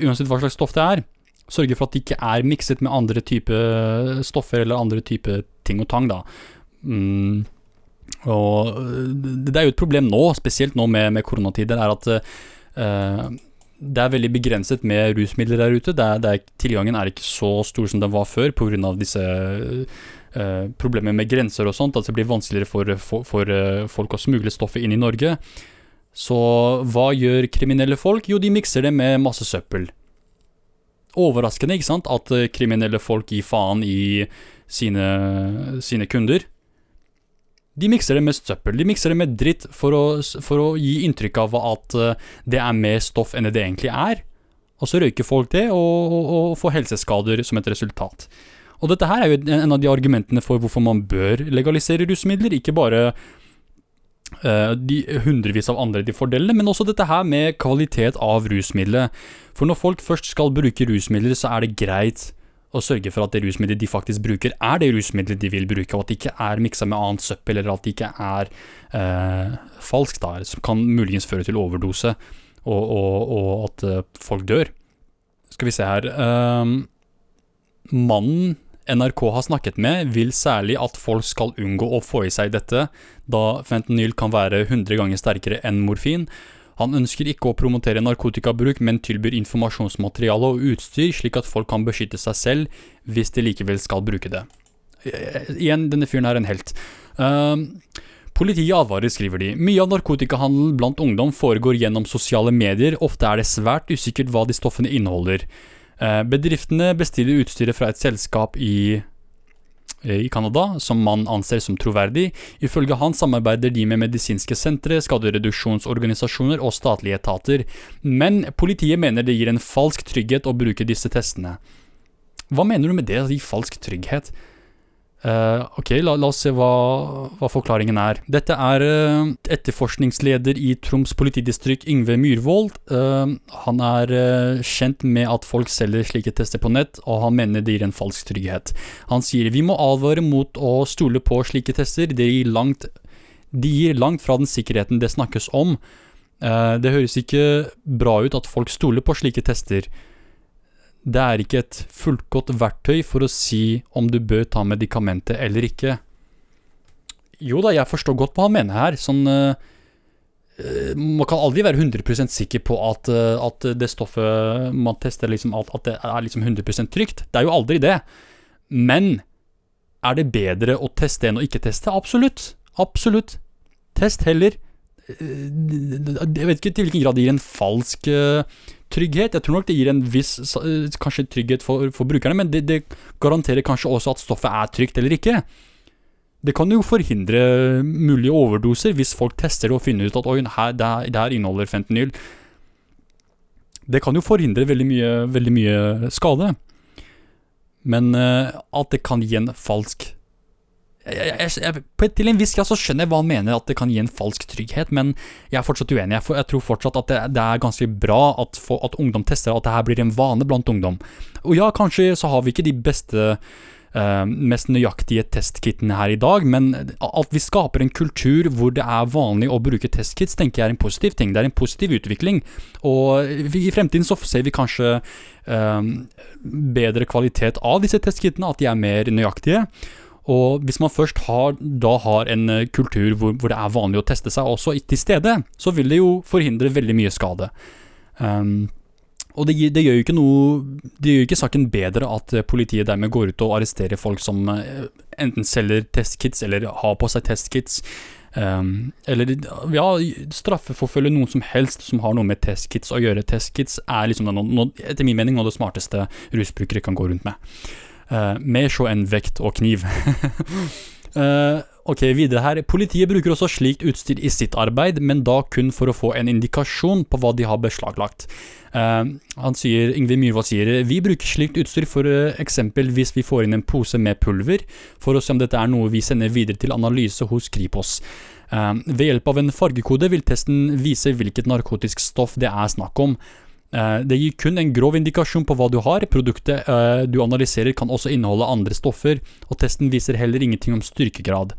Uansett hva slags stoff det er. Sørge for at det ikke er mikset med andre typer stoffer eller andre typer ting og tang. da. Mm. Og det er jo et problem nå, spesielt nå med, med koronatider, er at uh, det er veldig begrenset med rusmidler der ute. Det er, det er, tilgangen er ikke så stor som den var før pga. disse uh, problemer med grenser og sånt. At det blir vanskeligere for, for, for uh, folk å smugle stoffet inn i Norge. Så hva gjør kriminelle folk? Jo, de mikser det med masse søppel. Overraskende, ikke sant, at kriminelle folk gir faen i sine, sine kunder. De mikser det med søppel. De mikser det med dritt for å, for å gi inntrykk av at eh, det er mer stoff enn det egentlig er. Og så røyker folk det, og, og, og får helseskader som et resultat. Og dette her er jo en av de argumentene for hvorfor man bør legalisere rusmidler. Ikke bare uh, de hundrevis av andre de fordelene, men også dette her med kvalitet av rusmiddelet. For når folk først skal bruke rusmidler, så er det greit og sørge for at det rusmiddelet de faktisk bruker, er det rusmiddelet de vil bruke, og at det ikke er miksa med annet søppel, eller at det ikke er eh, falskt, som kan muligens føre til overdose, og, og, og at eh, folk dør. Skal vi se her eh, Mannen NRK har snakket med, vil særlig at folk skal unngå å få i seg dette, da fentanyl kan være 100 ganger sterkere enn morfin, han ønsker ikke å promotere narkotikabruk, men tilbyr informasjonsmateriale og utstyr, slik at folk kan beskytte seg selv hvis de likevel skal bruke det. Eh, igjen, denne fyren er en helt. Uh, Politiet advarer, skriver de. Mye av narkotikahandelen blant ungdom foregår gjennom sosiale medier, ofte er det svært usikkert hva de stoffene inneholder. Uh, bedriftene bestiller utstyret fra et selskap i Eh, i Canada, som man anser som troverdig. Ifølge han samarbeider de med medisinske sentre, skadereduksjonsorganisasjoner og statlige etater, men politiet mener det gir en falsk trygghet å bruke disse testene. Hva mener du med det, å gi falsk trygghet? Uh, ok, la, la, oss se hva, hva, forklaringen er. Dette er uh, etterforskningsleder i Troms politidistrikt, Yngve Myhrvold. Uh, han er kjent med at folk selger slike tester på nett, og han mener det gir en falsk trygghet. Han sier vi må advare mot å stole på slike tester, det gir langt, de gir langt fra den sikkerheten det snakkes om. det høres ikke bra ut at folk stoler på slike tester det er ikke et fullgodt verktøy for å si om du bør ta medikamentet eller ikke. Jo da, jeg forstår godt hva han mener her. Sånn uh, Man kan aldri være 100% sikker på at, uh, at, det stoffet man tester, liksom, at, at, det er liksom 100% trygt. Det er jo aldri det. Men er det bedre å teste enn å ikke teste? Absolutt. Absolutt. Test heller. Jeg vet ikke til hvilken grad det gir en falsk uh, trygghet. Jeg tror nok det gir en viss eh, kanskje trygghet for, for brukerne, men det, det, garanterer kanskje også at stoffet er trygt eller ikke. Det kan jo forhindre mulige overdoser hvis folk tester det og finner ut at oi, her, det, her, inneholder fentanyl. Det kan jo forhindre veldig mye, veldig mye skade. Men uh, at det kan gi en falsk jeg, jeg, til en viss grad så skjønner jeg hva han mener, at det kan gi en falsk trygghet, men jeg er fortsatt uenig. Jeg, jeg tror fortsatt at det, det, er ganske bra at, for, at ungdom tester, at det her blir en vane blant ungdom. Og ja, kanskje så har vi ikke de beste Uh, mest nøyaktige testkittene her i dag, men at vi skaper en kultur hvor det er vanlig å bruke testkits, tenker jeg er en positiv ting. Det er en positiv utvikling. Og i fremtiden så ser vi kanskje uh, bedre kvalitet av disse testkittene, at de er mer nøyaktige. Og hvis man først har, da har en eh, kultur hvor, hvor, det er vanlig å teste seg også til stede, så vil det jo forhindre veldig mye skade. Um, og det, det, gjør jo ikke noe Det gjør ikke saken bedre at eh, politiet dermed går ut og arresterer folk som eh, enten selger testkits eller har på seg testkits. Um, eller ja, straffeforfølge noen som helst som har noe med testkits å gjøre. Testkits er liksom noe, etter min mening noe av det smarteste rusbrukere kan gå rundt med. Uh, mer så enn vekt og kniv. uh, ok, videre her. Politiet bruker også slikt utstyr i sitt arbeid, men da kun for å få en indikasjon på hva de har beslaglagt. Uh, han sier, Yngve Myhrvold sier vi bruker slikt utstyr for eksempel hvis vi får inn en pose med pulver, for å se om dette er noe vi sender videre til analyse hos Kripos. ved hjelp av en fargekode vil testen vise hvilket narkotisk stoff det er snakk om. Eh, det gir kun en grov indikasjon på hva du har. Produktet eh, du analyserer kan også inneholde andre stoffer, og testen viser heller ingenting om styrkegrad.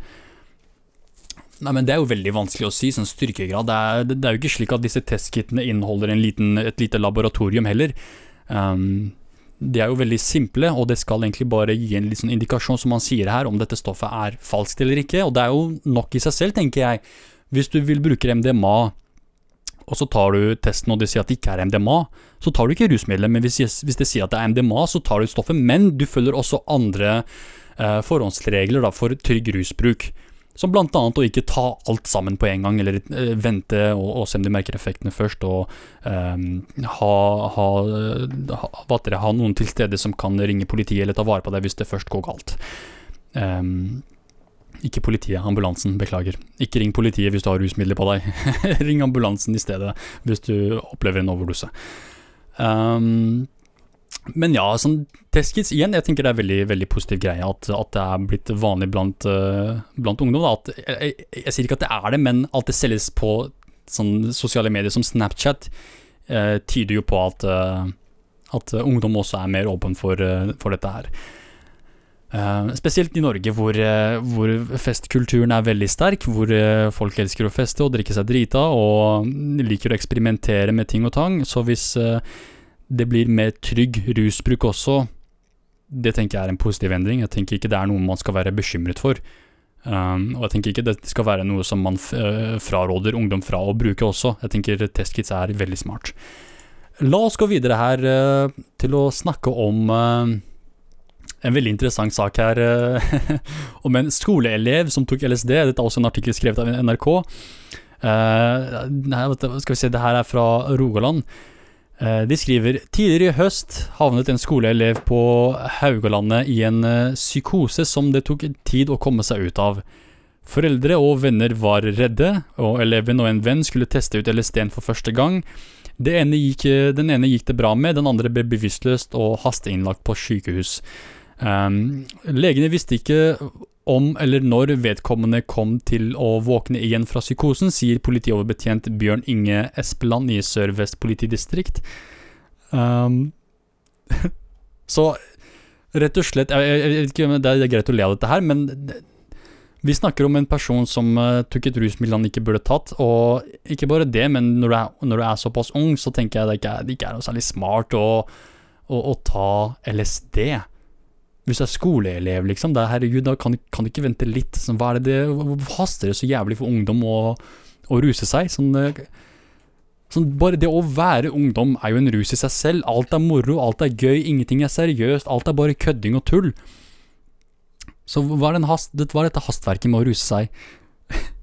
Nei, men Det er jo veldig vanskelig å si, sånn styrkegrad. Det er, det er jo ikke slik at disse testkittene inneholder liten, et lite laboratorium heller. Um, de er jo veldig simple, og det skal egentlig bare gi en sånn indikasjon, som man sier her, om dette stoffet er falskt eller ikke. Og det er jo nok i seg selv, tenker jeg. Hvis du vil bruke MDMA og så tar du testen og det sier at det ikke er MDMA, så tar du ikke rusmiddelet. Men hvis, hvis, det sier at det er MDMA, så tar du stoffet. Men du følger også andre eh, forhåndsregler da, for trygg rusbruk. Som annet å ikke ta alt sammen på en gang, eller eh, vente og, og, se om du merker effektene først, og eh, ha, ha, ha, ha, noen til stede som kan ringe politiet eller ta vare på deg hvis det først går galt. Um, ikke politiet, ambulansen, beklager. Ikke ring politiet hvis du har rusmidler på deg. ring ambulansen i stedet hvis du opplever en overdose. Um, men ja, sånn testkits igjen, jeg tenker det er veldig veldig positiv greie at, at det er blitt vanlig blant, uh, blant ungdom. At, jeg, jeg, jeg, sier ikke at det er det, men at det selges på sånn, sosiale medier som Snapchat, uh, tyder jo på at, uh, at ungdom også er mer åpen for, for dette her. Uh, spesielt i Norge, hvor, uh, hvor, festkulturen er veldig sterk, hvor uh, folk elsker å feste og drikke seg drita og liker å eksperimentere med ting og tang. Så hvis det blir mer trygg rusbruk også, det tenker jeg er en positiv endring. Jeg tenker ikke det er noe man skal være bekymret for. Um, og jeg tenker ikke det skal være noe som man fraråder ungdom fra å bruke også. Jeg tenker testkits er veldig smart. La oss gå videre her til å snakke om en veldig interessant sak her uh, om en skoleelev som tok LSD. Dette er også en artikkel skrevet av NRK. Nei, skal vi se, det her er fra Rogaland. Uh, de skriver tidligere i høst havnet en skoleelev på Haugalandet i en psykose som det tok tid å komme seg ut av. Foreldre og venner var redde, og eleven og en venn skulle teste ut LSD-en for første gang. Ene gikk, den ene gikk det bra med, den andre ble bevisstløst og hasteinnlagt på sykehus. Um, legene visste ikke om eller når vedkommende kom til å våkne igjen fra psykosen, sier politioverbetjent Bjørn Inge Espeland i Sør-Vest politidistrikt. Um, så rett og slett jeg, vet ikke om det er greit å le av dette her, men vi snakker om en person som uh, tok et rusmiddel han ikke burde tatt, og ikke bare det, men når du er, når du er såpass ung, så tenker jeg det ikke er, det ikke er noe særlig smart å, å, å ta LSD. Hvis du er skoleelev, liksom, det, herregud, da kan, kan, du ikke vente litt. Sånn, hva er det, det haster det så jævlig for ungdom å, å ruse seg? Sånn, eh, sånn, bare det å være ungdom er jo en rus i seg selv. Alt er moro, alt er gøy, ingenting er seriøst, alt er bare kødding og tull. Så hva er, hast, hva er dette hastverket med å ruse seg?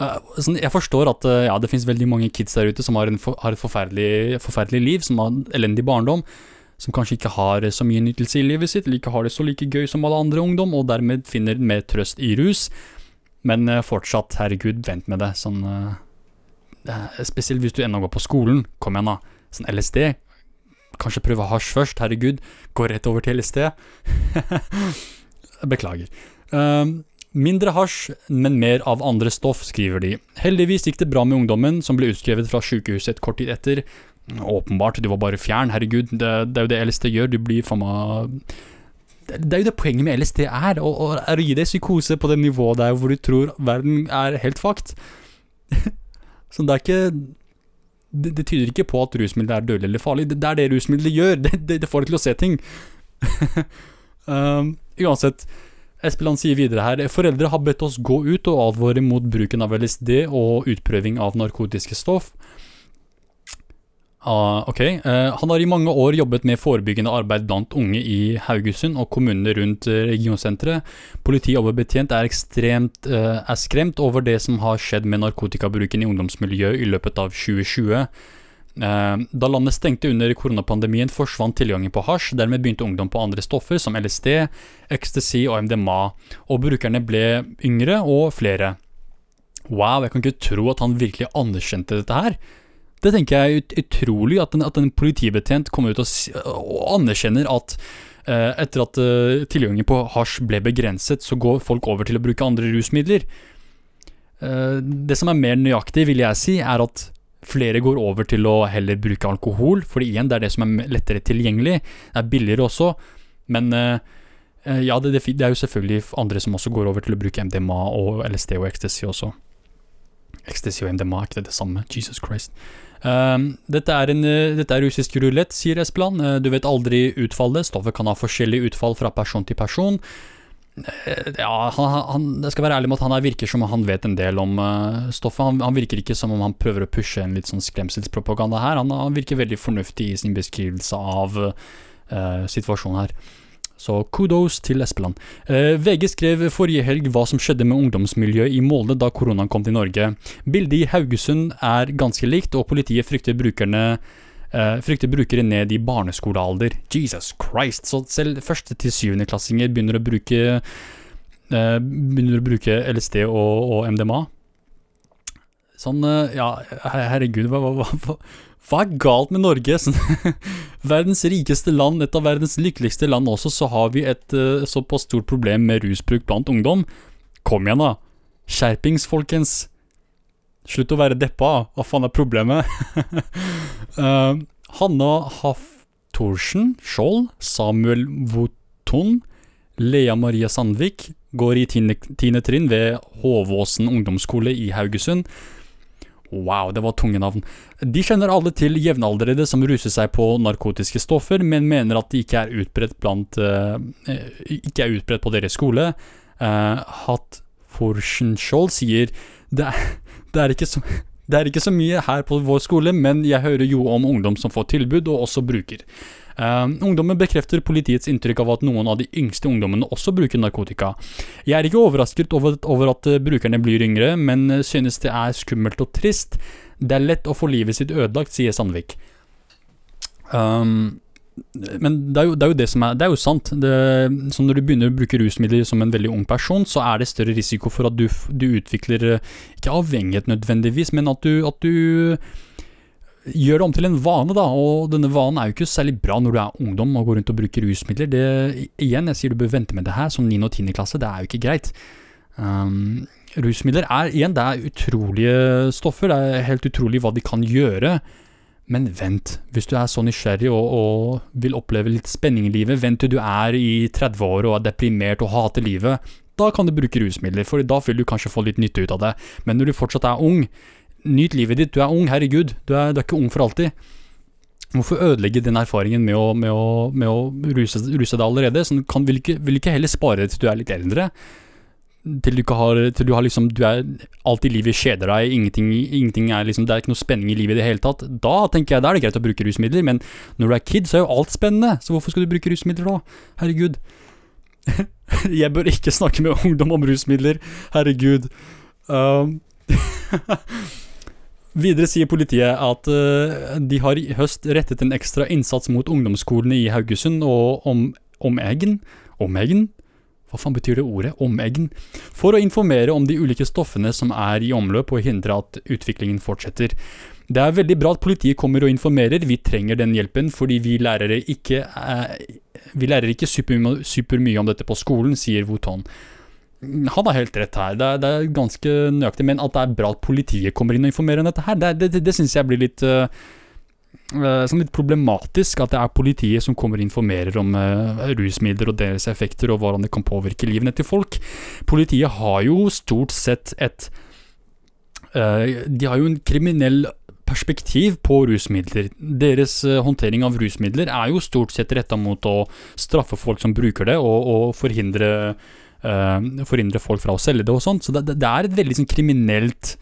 Eh, sånn, jeg forstår at eh, ja, det finnes veldig mange kids der ute som har, for, har et forferdelig, forferdelig, liv, som har elendig barndom, som kanskje ikke har så mye nytelse i livet sitt, eller ikke har det så like gøy som alle andre ungdom, og dermed finner mer trøst i rus. Men uh, fortsatt, herregud, vent med det. Sånn Spesielt hvis du ennå går på skolen. Kom igjen, da. Sånn LSD. Kanskje prøve hasj først. Herregud, gå rett over til LSD. Beklager. Uh, mindre hasj, men mer av andre stoff, skriver de. Heldigvis gikk det bra med ungdommen, som ble utskrevet fra sykehuset et kort tid etter. Åpenbart, du var bare fjern, herregud, det, det er jo det LSD gjør, du blir faen meg det er jo det poenget med LSD er, å, å, gi deg psykose på det nivået der hvor du tror verden er helt fucked. Så det er ikke det, det, tyder ikke på at rusmiddelet er dødelig eller farlig. Det, det er det rusmiddelet gjør. Det, det får deg til å se ting. um, Uansett, Espeland sier videre her Foreldre har bedt oss gå ut og advare mot bruken av LSD og utprøving av narkotiske stoff. Uh, ok, uh, Han har i mange år jobbet med forebyggende arbeid blant unge i Haugesund og kommunene rundt uh, og betjent er, ekstremt, uh, er skremt over det som har skjedd med narkotikabruken i ungdomsmiljøet i løpet av 2020. Eh, da landet stengte under koronapandemien, forsvant tilgangen på hasj. Dermed begynte ungdom på andre stoffer som LSD, ecstasy og MDMA, og brukerne ble yngre og flere. Wow, jeg kan ikke tro at han virkelig anerkjente dette her. Det tenker jeg er ut utrolig, at en, at en politibetjent kommer ut og, og anerkjenner at eh, etter at eh, tilgangen på hasj ble begrenset, så går folk over til å bruke andre rusmidler. Eh, det som er mer nøyaktig, vil jeg si, er at Flere går over til å heller bruke alkohol, for igjen, det er det som er lettere tilgjengelig. Det er billigere også, men uh, ja, det, det, er jo selvfølgelig andre som også går over til å bruke MDMA og LSD og ecstasy også. Ecstasy og MDMA er ikke det det samme? Jesus Christ. Um, dette, er uh, dette er russisk rulett, sier Espeland. Uh, du vet aldri utfallet. Stoffet kan ha forskjellig utfall fra person til person. Eh, ja, han, han, jeg skal være ærlig med at han virker som han vet en del om uh, stoffet. Han, han, virker ikke som om han prøver å pushe en litt sånn skremselspropaganda her. Han, virker veldig fornuftig i sin beskrivelse av uh, situasjonen her. Så kudos til Espeland. Uh, VG skrev forrige helg hva som skjedde med ungdomsmiljøet i Molde da koronaen kom til Norge. Bildet i Haugesund er ganske likt, og politiet frykter brukerne frykter brukere ned i barneskolealder. Jesus Christ! Så selv første- til syvendeklassinger begynner å uh, Begynner å bruke LSD og, og MDMA. Sånn, uh, ja, herregud, hva, hva, hva, hva, er galt med Norge? Sånn, verdens rikeste land, et av verdens lykkeligste land også, så har vi et såpass stort problem med rusbruk blant ungdom. Kom igjen, da! Skjerpings, folkens! Slutt å være deppa, hva faen er problemet? uh, Hanna Haftorsen Skjold, Samuel Woton, Lea Maria Sandvik går i tiende, trinn ved Håvåsen ungdomsskole i Haugesund. Wow, det var tunge navn. De kjenner alle til jevnaldrende som ruser seg på narkotiske stoffer, men mener at de ikke er utbredt blant uh, Ikke er utbredt på deres skole. Uh, Hatt Forsenskjold sier det er, det er, så, det er ikke så mye her på vår skole, men jeg hører jo om ungdom som får tilbud, og også bruker. Uh, ungdommen bekrefter politiets inntrykk av at noen av de yngste ungdommene også bruker narkotika. Jeg er ikke overrasket over, over at uh, brukerne blir yngre, men uh, synes det er skummelt og trist. Det er lett å få livet sitt ødelagt, sier Sandvik. Um, men det er, jo, det er, jo, det som er Det er jo sant. Det, så når du begynner å bruke rusmidler som en veldig ung person, så er det større risiko for at du, du utvikler Ikke avhengighet nødvendigvis, men at du, at du gjør det om til en vane, da, og denne vanen er jo ikke særlig bra når du er ungdom og går rundt og bruker rusmidler. Det, igjen, jeg sier du bør vente med det her som 9. og 10. klasse, det er jo ikke greit. Um, rusmidler er igjen, det er utrolige stoffer, det er helt utrolig hva de kan gjøre. Men vent, hvis du er så nysgjerrig og, og vil oppleve litt spenning i livet, vent til du er i 30-åra og er deprimert og hater livet. Da kan du bruke rusmidler, for da vil du kanskje få litt nytte ut av det. Men når du fortsatt er ung, Nyt livet ditt. Du er ung, herregud. Du er, du er ikke ung for alltid. Hvorfor ødelegge den erfaringen med å, med å, med å ruse, ruse, deg allerede? Sånn, kan, vil, ikke, vil ikke heller spare det til du er litt eldre? Til du har, til du har liksom Du er alltid livet kjeder deg, ingenting, ingenting er liksom Det er ikke noe spenning i livet i det hele tatt. Da tenker jeg da er det greit å bruke rusmidler, men når du er kid, så er jo alt spennende. Så hvorfor skal du bruke rusmidler da? Herregud. jeg bør ikke snakke med ungdom om rusmidler. Herregud. Um. Videre sier politiet at uh, de har i høst rettet en ekstra innsats mot ungdomsskolene i Haugesund og om, omegn Omegn? Hva faen betyr det ordet? Omegn? For å informere om de ulike stoffene som er i omløp og hindre at utviklingen fortsetter. Det er veldig bra at politiet kommer og informerer, vi trenger den hjelpen fordi vi lærere ikke, eh, vi lærer ikke supermye super om dette på skolen, sier Wotan. Han har helt rett her, det er, det er, ganske nøyaktig. Men at det er bra at politiet kommer inn og informerer om dette her, det, det, det, syns jeg blir litt uh, sånn litt problematisk at det er politiet som kommer og informerer om uh, rusmidler og deres effekter og hvordan det kan påvirke livene til folk. Politiet har jo stort sett et uh, De har jo en kriminell perspektiv på rusmidler. Deres uh, håndtering av rusmidler er jo stort sett retta mot å straffe folk som bruker det, og, og forhindre forhindre folk fra å selge det og sånt. Så det, det er et veldig sånn, kriminelt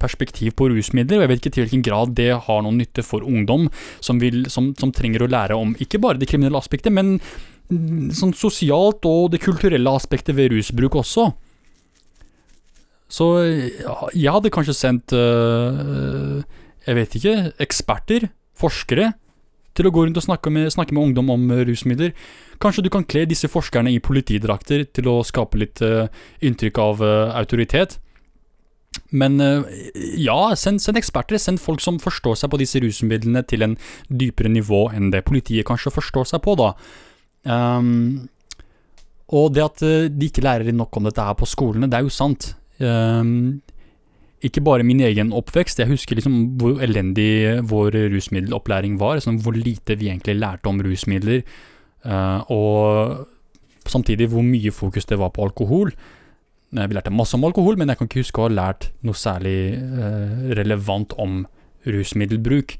perspektiv på rusmidler, og jeg vet ikke til hvilken grad det har noen nytte for ungdom som, vil, som, som trenger å lære om ikke bare det kriminelle aspektet, men sånn sosialt og det kulturelle aspektet ved rusbruk også. Så jeg hadde kanskje sendt øh, Jeg vet ikke Eksperter, forskere, til å gå rundt og snakke med, snakke med ungdom om rusmidler. Kanskje du kan kle disse forskerne i politidrakter til å skape litt øh, inntrykk av øh, autoritet. Men uh, ja, send, send, eksperter. Send folk som forstår seg på disse rusmidlene til en dypere nivå enn det politiet kanskje forstår seg på, da. Um, og det at de ikke lærer nok om dette her på skolene, det er jo sant. Um, ikke bare min egen oppvekst, jeg husker liksom hvor elendig vår rusmiddelopplæring var. Sånn hvor lite vi egentlig lærte om rusmidler. Uh, og samtidig hvor mye fokus det var på alkohol. Vi lærte masse om alkohol, men jeg kan ikke huske å ha lært noe særlig eh, relevant om rusmiddelbruk.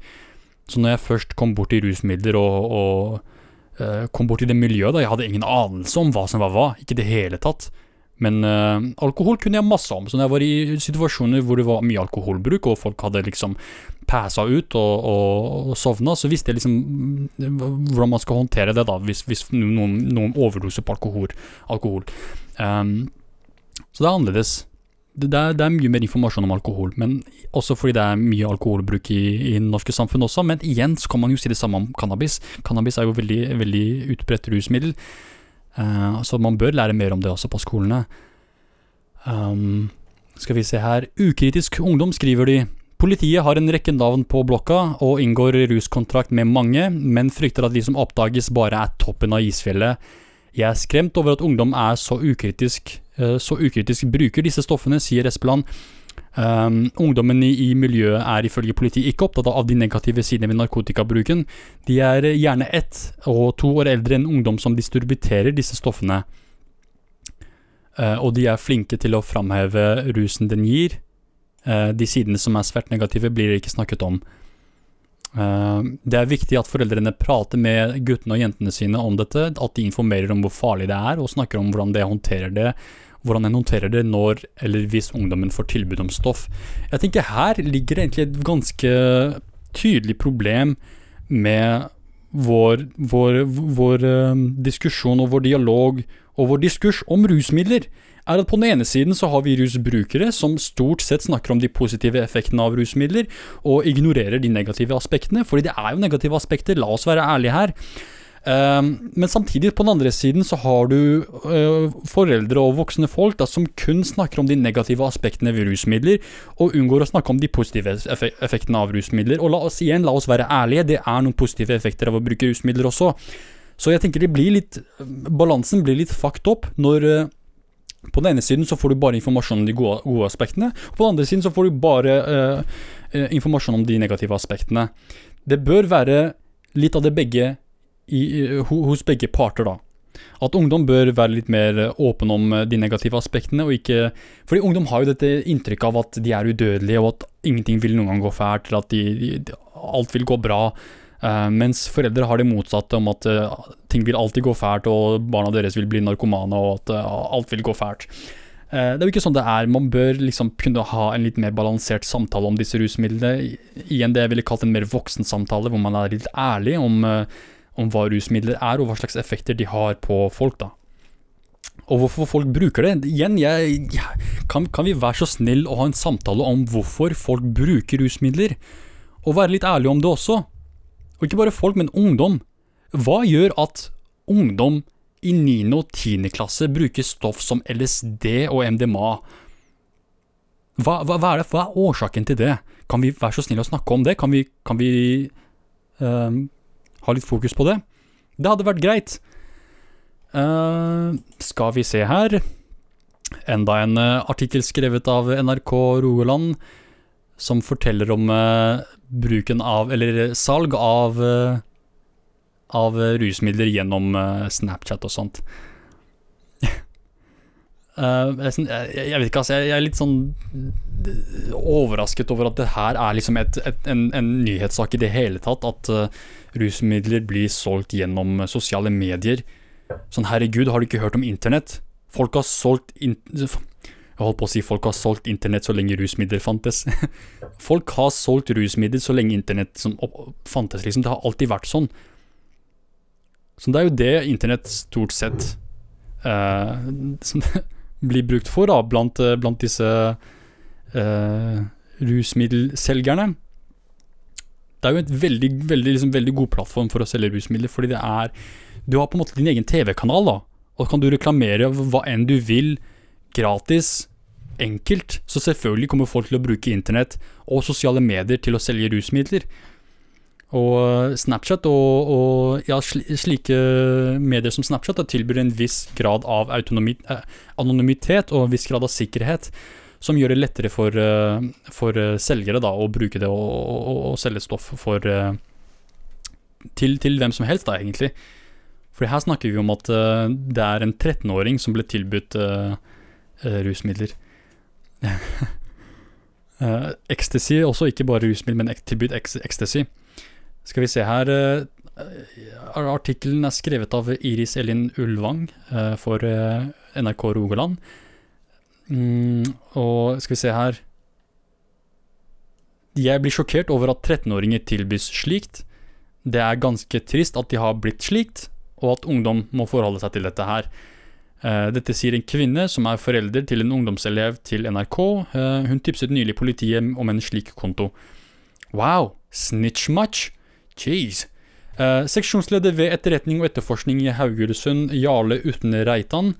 Så når jeg først kom bort i rusmidler og, og eh, kom bort i det miljøet, da jeg hadde ingen anelse om hva som var hva, ikke i det hele tatt. Men uh, alkohol kunne jeg masse om, så når jeg var i situasjoner hvor det var mye alkoholbruk, og folk hadde liksom passa ut og, og, og sovna, så visste jeg liksom mm, hvordan man skal håndtere det da, hvis, hvis noen, noen, overdoser på alkohol. alkohol. Um, så det er annerledes. Det, det, er, det, er, mye mer informasjon om alkohol, men også fordi det er mye alkoholbruk i, i det norske samfunn også. Men igjen så kan man jo si det samme om cannabis. Cannabis er jo veldig, veldig utbredt rusmiddel. Uh, så man bør lære mer om det også på skolene. Um, skal vi se her Ukritisk ungdom, skriver de. Politiet har en rekke navn på blokka og inngår ruskontrakt med mange, men frykter at de som oppdages bare er toppen av isfjellet. Jeg er skremt over at ungdom er så ukritisk, så ukritisk bruker disse stoffene, sier Espeland. Um, ungdommen i, i, miljøet er ifølge politiet ikke opptatt av de negative sidene ved narkotikabruken. De er gjerne ett og to år eldre enn ungdom som distributerer disse stoffene. Uh, og de er flinke til å framheve rusen den gir. Uh, de sidene som er svært negative, blir ikke snakket om. Uh, det er viktig at foreldrene prater med guttene og jentene sine om dette, at de informerer om hvor farlig det er, og snakker om hvordan de håndterer det hvordan en håndterer det når eller hvis ungdommen får tilbud om stoff. Jeg tenker her ligger egentlig et ganske tydelig problem med vår, vår, vår uh, diskusjon og vår dialog og vår diskurs om rusmidler. Er at På den ene siden så har vi rusbrukere som stort sett snakker om de positive effektene av rusmidler, og ignorerer de negative aspektene, fordi det er jo negative aspekter, la oss være ærlige her. Um, men samtidig, på den andre siden, så har du uh, foreldre og voksne folk da, som kun snakker om de negative aspektene ved rusmidler, og unngår å snakke om de positive effektene av rusmidler. Og la oss igjen, la oss være ærlige, det er noen positive effekter av å bruke rusmidler også. Så jeg tenker det blir litt Balansen blir litt fucked up når uh, på den ene siden så får du bare informasjon om de gode, gode aspektene, og på den andre siden så får du bare uh, informasjon om de negative aspektene. Det bør være litt av det begge i, hos begge parter, da. At ungdom bør være litt mer åpen om de negative aspektene, og ikke Fordi ungdom har jo dette inntrykket av at de er udødelige, og at ingenting vil noen gang gå fælt, eller at de, de, alt vil gå bra. Uh, mens foreldre har det motsatte, om at uh, ting vil alltid gå fælt, og barna deres vil bli narkomane, og at uh, alt vil gå fælt. det er jo ikke sånn det er. Man bør liksom kunne ha en litt mer balansert samtale om disse rusmidlene. Igjen det jeg ville kalt en mer voksen samtale, hvor man er litt ærlig om om hva rusmidler er, og hva slags effekter de har på folk. da. Og hvorfor folk bruker det. Igjen, jeg, kan, kan, vi være så snill å ha en samtale om hvorfor folk bruker rusmidler? Og være litt ærlig om det også. Og ikke bare folk, men ungdom. Hva gjør at ungdom i 9. og 10. klasse bruker stoff som LSD og MDMA? Hva, hva, hva, er, det, hva er, årsaken til det? Kan vi være så snill å snakke om det? Kan vi, kan vi um, ha litt fokus på det. Det hadde vært greit. Uh, skal vi se her Enda en uh, artikkel skrevet av NRK Rogaland som forteller om uh, bruken av, eller salg av, av rusmidler gjennom Snapchat og sånt. Jeg, jeg, vet ikke, altså. Jeg, er litt sånn overrasket over at det her er liksom et, et, en, en, nyhetssak i det hele tatt. At rusmidler blir solgt gjennom sosiale medier. Sånn herregud, har du ikke hørt om internett? Folk har solgt Jeg holdt på å si folk har solgt internett så lenge rusmidler fantes. folk har solgt rusmidler så lenge internett fantes, liksom. Det har alltid vært sånn. Så det er jo det internett stort sett uh, blir brukt for, da, blant, blant disse eh, rusmiddelselgerne det er jo et veldig, veldig, liksom, veldig god plattform for å selge rusmidler, fordi det er Du har på en måte din egen TV-kanal, da, og kan du reklamere hva enn du vil, gratis, enkelt. Så selvfølgelig kommer folk til å bruke internett og sosiale medier til å selge rusmidler. Og Snapchat og, og ja, slike medier som Snapchat tilbyr en viss grad av eh, anonymitet og en viss grad av sikkerhet som gjør det lettere for, eh, for eh, selgere da, å bruke det og, og, og selge stoff for, eh, til, til, hvem som helst, da, egentlig. For her snakker vi om at det er en 13-åring som ble tilbudt uh, rusmidler. ecstasy også, ikke bare rusmiddel, men tilbudt ecstasy. Skal vi se her uh, Artikkelen er skrevet av Iris Elin Ulvang for NRK Rogaland. Mm, og skal vi se her Jeg blir sjokkert over at 13-åringer tilbys slikt. Det er ganske trist at de har blitt slikt, og at ungdom må forholde seg til dette her. Dette sier en kvinne som er forelder til en ungdomselev til NRK. Hun tipset nylig politiet om en slik konto. Wow, snitch much? Jeez. Uh, seksjonsleder ved etterretning og etterforskning i Haugesund, Jarle Utne Reitan,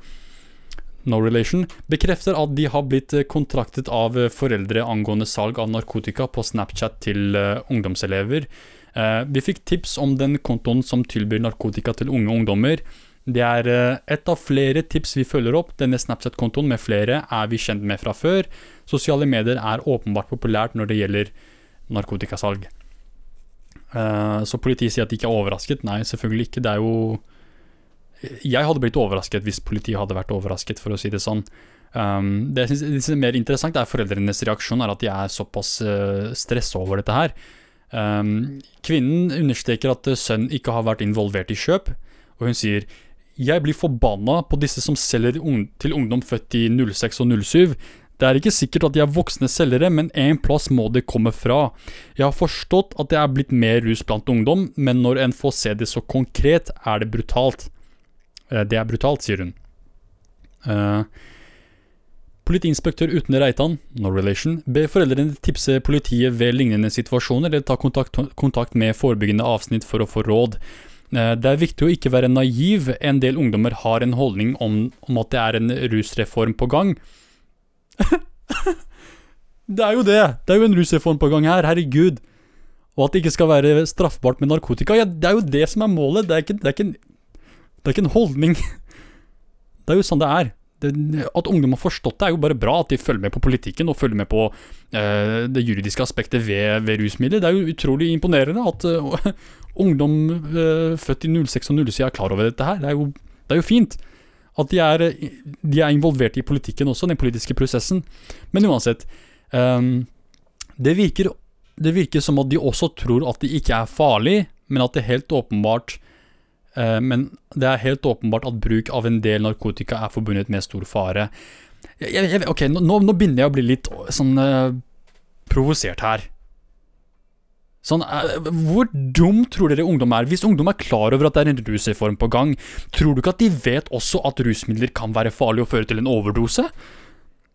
No Relation, bekrefter at de har blitt eh, kontraktet av eh, foreldre angående salg av narkotika på Snapchat til uh, ungdomselever. Uh, vi fikk tips om den kontoen som tilbyr narkotika til unge ungdommer. Det er uh, et av flere tips vi følger opp. Denne Snapchat-kontoen med flere er vi kjent med fra før. Sosiale medier er åpenbart populært når det gjelder narkotikasalg. Så politiet sier at de ikke er overrasket. Nei, selvfølgelig ikke. Det er jo jeg hadde blitt overrasket hvis politiet hadde vært overrasket, for å si det sånn. Um, det jeg syns er mer interessant, er foreldrenes reaksjon, er at de er såpass uh, stressa over dette her. Um, kvinnen understreker at sønnen ikke har vært involvert i kjøp, og hun sier jeg blir forbanna på disse som selger til ungdom født i 06 og 07. Det er ikke sikkert at de er voksne selgere, men en plass må det komme fra. Jeg har forstått at det er blitt mer rus blant ungdom, men når en får se det så konkret, er det brutalt. Eh, det er brutalt, sier hun. Uh, Politiinspektør Utne Reitan, no relation, ber foreldrene tipse politiet ved lignende situasjoner eller ta kontakt, kontakt, med forebyggende avsnitt for å få råd. Eh, Det er viktig å ikke være naiv. En del ungdommer har en holdning om, om at det er en rusreform på gang. det er jo det! Det er jo en rusreform på gang her, herregud. Og at det ikke skal være straffbart med narkotika. Ja, det er jo det som er målet. Det er ikke, det er ikke, en, det er ikke en holdning. Det er jo sånn det er. Det, at ungdom har forstått det, er jo bare bra. At de følger med på politikken og følger med på eh, det juridiske aspektet ved, ved rusmidler. Det er jo utrolig imponerende at eh, ungdom eh, født i 06 og 07 er klar over dette her. Det er jo, det er jo fint. At de er, de er involvert i politikken også, den politiske prosessen. Men uansett. Um, det, virker, det virker som at de også tror at det ikke er farlig, men at det helt åpenbart eh, Men det er helt åpenbart at bruk av en del narkotika er forbundet med stor fare. Jeg, jeg, ok, nå, nå begynner jeg å bli litt sånn uh, provosert her. Sånn, eh, Hvor dum tror dere ungdom er? Hvis ungdom er klar over at det er en rusreform på gang, tror du ikke at de vet også at rusmidler kan være farlig og føre til en overdose?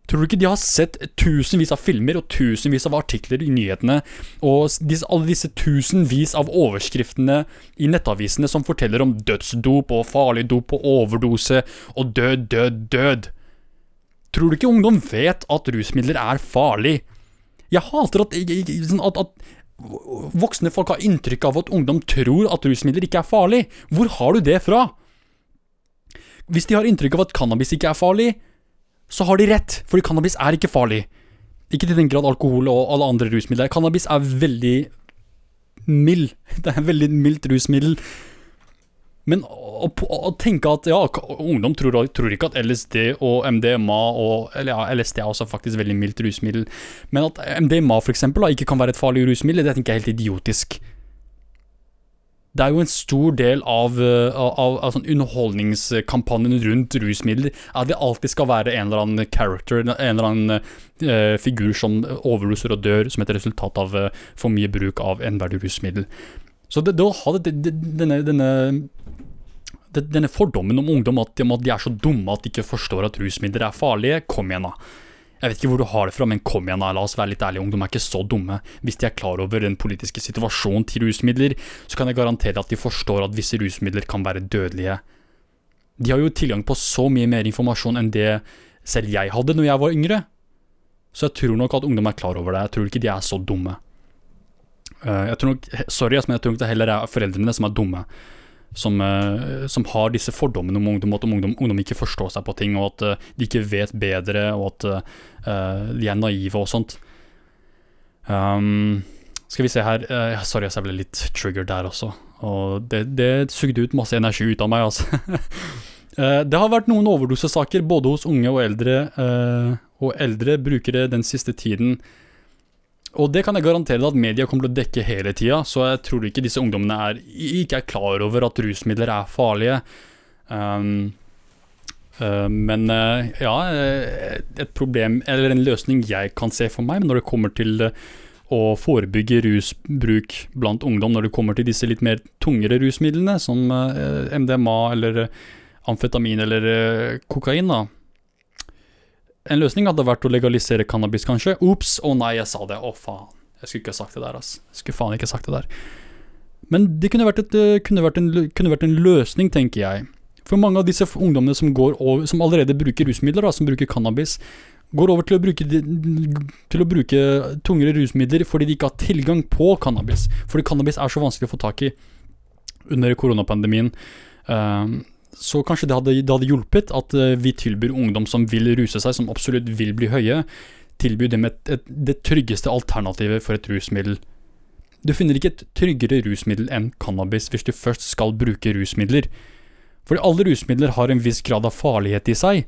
Tror du ikke de har sett tusenvis av filmer og tusenvis av artikler i nyhetene, og disse, alle disse tusenvis av overskriftene i nettavisene som forteller om dødsdop og farlig dop og overdose og død, død, død? Tror du ikke ungdom vet at rusmidler er farlig? Jeg hater at, sånn at, at voksne folk har inntrykk av at ungdom tror at rusmidler ikke er farlig. Hvor har du det fra? Hvis de har inntrykk av at cannabis ikke er farlig, så har de rett, fordi cannabis er ikke farlig. Ikke til den grad alkohol og alle andre rusmidler. Cannabis er veldig mild. Det er et veldig mildt rusmiddel. Men å, å, tenke at ja, ungdom tror, tror ikke at LSD og MDMA og Eller ja, LSD er også faktisk veldig mildt rusmiddel. Men at MDMA for eksempel da, ikke kan være et farlig rusmiddel, det tenker jeg er helt idiotisk. Det er jo en stor del av, eh, av, av, av sånn underholdningskampanjen rundt rusmidler at det alltid skal være en eller annen character, en eller annen eh, figur som overruser og dør som et resultat av eh, for mye bruk av enhver rusmiddel. Så det, det å ha det, det, denne, denne, denne fordommen om ungdom at, om at de er så dumme at de ikke forstår at rusmidler er farlige, kom igjen da. Jeg vet ikke hvor du har det fra, men kom igjen da, la oss være litt ærlige, ungdom er ikke så dumme. Hvis de er klar over den politiske situasjonen til rusmidler, så kan jeg garantere at de forstår at visse rusmidler kan være dødelige. De har jo tilgang på så mye mer informasjon enn det selv jeg hadde når jeg var yngre. Så jeg tror nok at ungdom er klar over det, jeg tror ikke de er så dumme. Eh, jeg tror nok, sorry, men jeg tror nok det heller er foreldrene som er dumme. Som, eh, som har disse fordommene om ungdom, at ungdom, ungdom ikke forstår seg på ting, og at eh, de ikke vet bedre, og at uh, de er naive og sånt. Um, skal vi se her uh, Sorry, jeg ble litt triggered der også. Og det, det sugde ut masse energi ut av meg, altså. Det har vært noen overdosesaker både hos unge og eldre, og eldre brukere den siste tiden. Og det kan jeg garantere at media kommer til å dekke hele tida, så jeg tror ikke disse ungdommene er, ikke er klar over at rusmidler er farlige. Um, uh, men uh, ja, uh, et problem, eller en løsning jeg kan se for meg når det kommer til uh, å forebygge rusbruk blant ungdom, når det kommer til disse litt mer tungere rusmidlene, som uh, MDMA eller uh, amfetamin eller uh, kokain, da. En løsning hadde vært å legalisere cannabis, kanskje. Ops, å nei, jeg sa det. Å, faen. Jeg skulle ikke ha sagt det der, ass. Jeg skulle faen ikke ha sagt det der. Men det kunne vært, et, eh, kunne vært, en, kunne vært en løsning, tenker jeg. For mange av disse ungdommene som, over, som allerede bruker rusmidler, da, som bruker cannabis, går over til å, bruke, til å bruke tungere rusmidler fordi de ikke har tilgang på cannabis. Fordi cannabis er så vanskelig å få tak i under koronapandemien. Um, så kanskje det hadde, det hadde hjulpet at eh, vi tilbyr ungdom som vil ruse seg, som absolutt vil bli høye, tilbyr dem et, et, det tryggeste alternativet for et rusmiddel. Du finner ikke et tryggere rusmiddel enn cannabis hvis du først skal bruke rusmidler. Fordi alle rusmidler har en viss grad av farlighet i seg,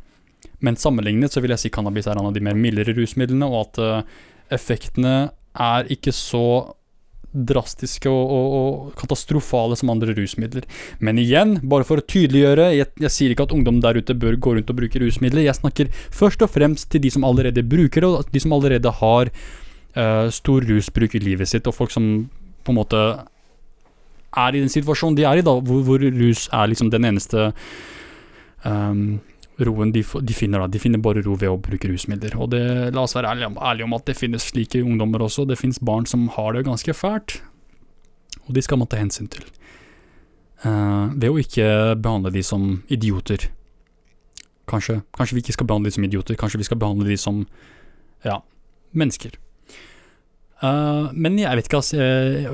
men sammenlignet så vil jeg si cannabis er en av de mer mildere rusmidlene, og at eh, effektene er ikke så drastiske og, og, og katastrofale som andre rusmidler. Men igjen, bare for å tydeliggjøre, jeg, jeg sier ikke at ungdom der ute bør gå rundt og bruke rusmidler. Jeg snakker først og fremst til de som allerede bruker det, og de som allerede har uh, stor rusbruk i livet sitt, og folk som på en måte er i den situasjonen de er i, da, hvor, hvor rus er liksom den eneste ehm, roen de, de finner. da, De finner bare ro ved å bruke rusmidler. Og det, la oss være ærlige om, ærlige om at det finnes slike ungdommer også. Det finnes barn som har det ganske fælt, og de skal man ta hensyn til. Uh, ved å ikke behandle de som idioter. Kanskje, kanskje vi ikke skal behandle de som idioter, kanskje vi skal behandle de som ja, mennesker. Eh, men jeg vet ikke, altså. jeg-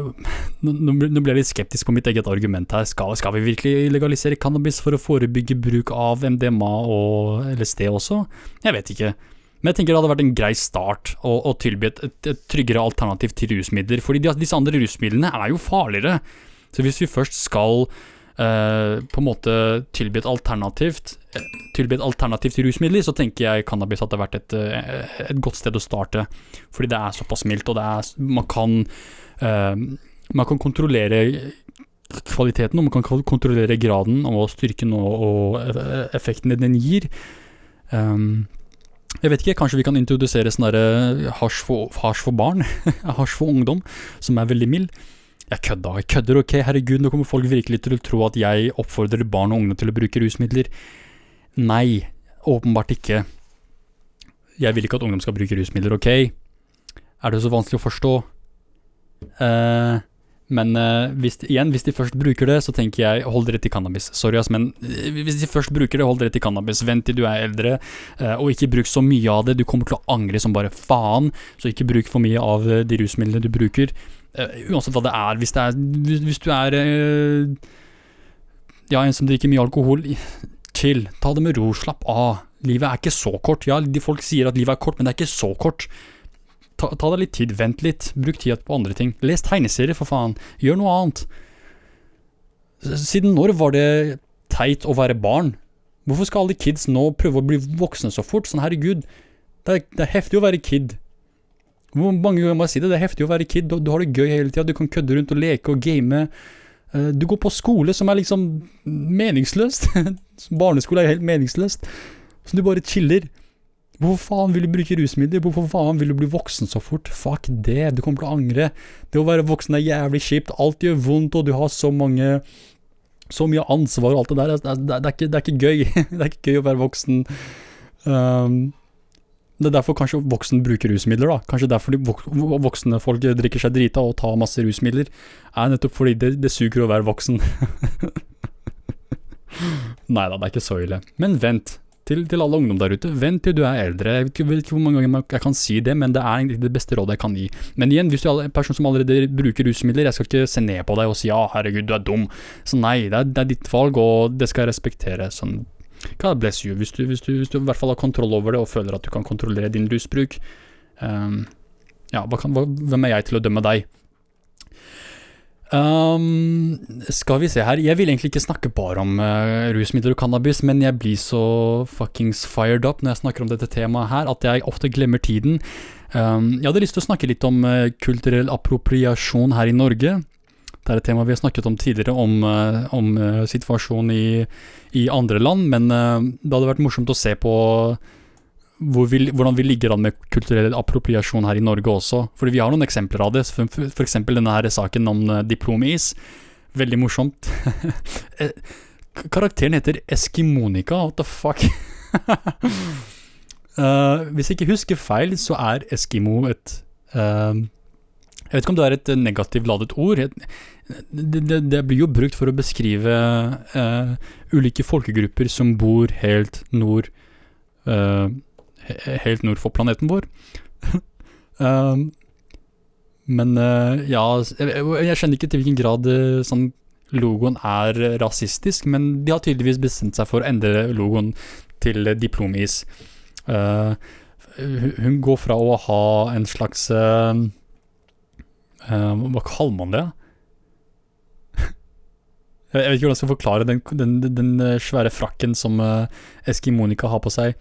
nå, nå ble jeg litt skeptisk på mitt eget argument her. Skal, skal vi virkelig legalisere cannabis for å forebygge bruk av MDMA og LSD også? Jeg vet ikke. Men jeg tenker det hadde vært en grei start å, å tilby et, et tryggere alternativ til rusmidler. Fordi de, disse andre rusmidlene er jo farligere. Så hvis vi først skal eh, på en måte tilby et alternativt Tilby et alternativt rusmiddel, så tenker jeg cannabis hadde vært et, eh, et godt sted å starte. Fordi det er såpass mildt, og er, man kan uh, Man kan kontrollere kvaliteten, og man kan kontrollere graden og styrken og, og effektene den gir. Um, jeg vet ikke, kanskje vi kan introdusere sånn hasj for, for barn? hasj for ungdom, som er veldig mild. Jeg kødda, jeg kødder, ok, herregud, nå kommer folk virkelig til å tro at jeg oppfordrer barn og unge til å bruke rusmidler. Nei, åpenbart ikke. Jeg vil ikke at ungdom skal bruke rusmidler, ok? Er det så vanskelig å forstå? Eh, men eh, hvis, igjen, hvis de først bruker det, så tenker jeg hold dere til cannabis. Sorry, ass, men eh, hvis de først bruker det, hold dere til cannabis. Vent til du er eldre, eh, og ikke bruk så mye av det. Du kommer til å angre som bare faen, så ikke bruk for mye av eh, de rusmidlene du bruker. Eh, uansett hva det er. Hvis, det er, hvis, hvis du er eh, ja, en som drikker mye alkohol, chill. Ta det med ro, slapp av. Livet er ikke så kort. Ja, folk sier at livet er kort, men det er ikke så kort. Ta, ta deg litt tid, vent litt, bruk tida på andre ting. Les tegneserier, for faen. Gjør noe annet. Siden når var det teit å være barn? Hvorfor skal alle kids nå prøve å bli voksne så fort? Sånn, herregud. Det er, det er heftig å være kid. Hvor mange ganger må jeg si det? Det er heftig å være kid. Du, du har det gøy hele tida. Du kan kødde rundt og leke og game. Eh, Du går på skole som er liksom meningsløst. Barneskole er helt meningsløst. Så du bare chiller. Hvorfor faen vil du bruke rusmidler? Hvorfor faen vil du bli voksen så fort? Fuck det, du kommer til å angre. Det å være voksen er jævlig kjipt, alt gjør vondt, og du har så mange Så mye ansvar og alt det der. Det er, det er, det er, ikke, det er ikke gøy. det er ikke gøy å være voksen. Um, det er derfor kanskje voksen bruker rusmidler, da. Kanskje derfor de vok voksne folk drikker seg drita og tar masse rusmidler. Er nettopp fordi det, det suger å være voksen. Nei da, det er ikke så ille. Men vent. Til, til alle ungdom der ute, vent til du er eldre. Jeg vet ikke, vet ikke hvor mange ganger jeg kan si det, men det er egentlig det beste rådet jeg kan gi. Men igjen, hvis du er en person som allerede bruker rusmidler, jeg skal ikke se ned på deg og si ja, herregud, du er dum. Så nei, det er, det er ditt valg, og det skal jeg respektere. Sånn, God bless you. Hvis du, hvis, du, hvis du i hvert fall har kontroll over det og føler at du kan kontrollere din rusbruk, um, ja, kan, hva, hvem er jeg til å dømme deg? Um, skal vi se her, jeg vil egentlig ikke snakke bare om uh, rusmidler og cannabis, men jeg blir så fuckings fired up når jeg snakker om dette temaet her, at jeg ofte glemmer tiden. Um, jeg hadde lyst til å snakke litt om uh, kulturell appropriasjon her i Norge. Det er et tema vi har snakket om tidligere, om, eh, om eh, situasjonen i, i andre land, men eh, det hadde vært morsomt å se på hvor vi, hvordan vi ligger an med kulturell appropriasjon her i Norge også. Fordi vi har noen eksempler av det. Eksempel denne her saken om diplomis. Veldig morsomt. Karakteren heter Eskimonika, what the fuck? uh, hvis jeg ikke husker feil, så er Eskimo et eh, Jeg vet ikke om det er et negativt ladet ord. Det, det, det blir jo brukt for å beskrive eh, ulike folkegrupper som bor helt nord eh, helt nord for planeten vår. um, men eh, ja, jeg, jeg- kjenner ikke til hvilken grad eh, sånn logoen er rasistisk, men de har tydeligvis bestemt seg for å endre logoen til diplomis. Uh, hun går fra å ha en slags eh, Hva kaller man det? Jeg vet ikke hvordan jeg skal forklare den, den, den eh, svære frakken som eh, Eskimonika har på seg.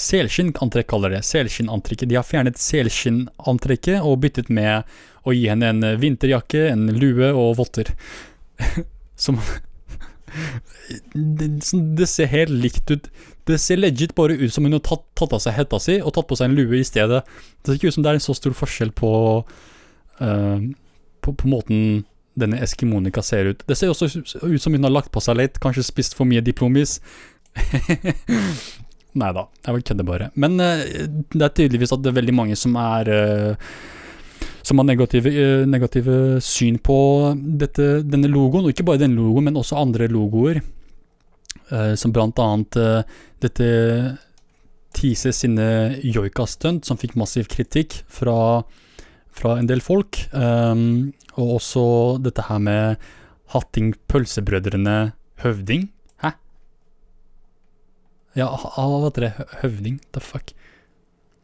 Selskinnantrekk kaller det. Selskinnantrekket. De har fjernet selskinnantrekket og byttet med å gi henne en vinterjakke, en lue og votter. Som det, det ser helt likt ut. Det ser legit bare ut som hun har tatt, tatt av seg hetta si og tatt på seg en lue i stedet. Det ser ikke ut som det er en så stor forskjell på, eh, på, på måten denne Eskimonika ser ut. Det ser også ut som hun har lagt på seg litt, kanskje spist for mye diplomis. Nei da, jeg kødder bare. Men uh, det er tydeligvis at det er veldig mange som er uh, som har negative, negative syn på dette, denne logoen. Og ikke bare denne logoen, men også andre logoer. Som blant annet dette Tise sine joika-stunt, som fikk massiv kritikk fra, fra en del folk. Um, og også dette her med Hatting Pølsebrødrene Høvding. Hæ? Ja, hva heter det? Høvding? The fuck?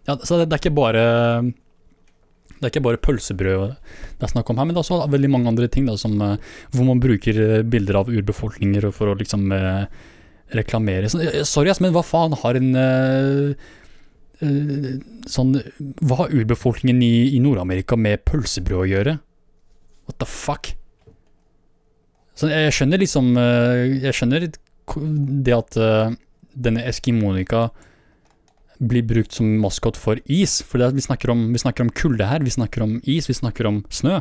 Ja, så det, det, er ikke bare Det er ikke bare pølsebrød det er snakk om her, men det er også veldig mange andre ting da, som, eh, hvor man bruker eh, bilder av urbefolkninger for å liksom eh, reklamere. Sorry, men hva faen har en uh, sånn Hva har urbefolkningen i, i Nord-Amerika med pølsebrød å gjøre? What the fuck? Så jeg skjønner liksom uh, Jeg skjønner det at denne eskimonika blir brukt som maskot for is. For vi snakker, om, vi snakker om kulde her, vi snakker om is, vi snakker om snø.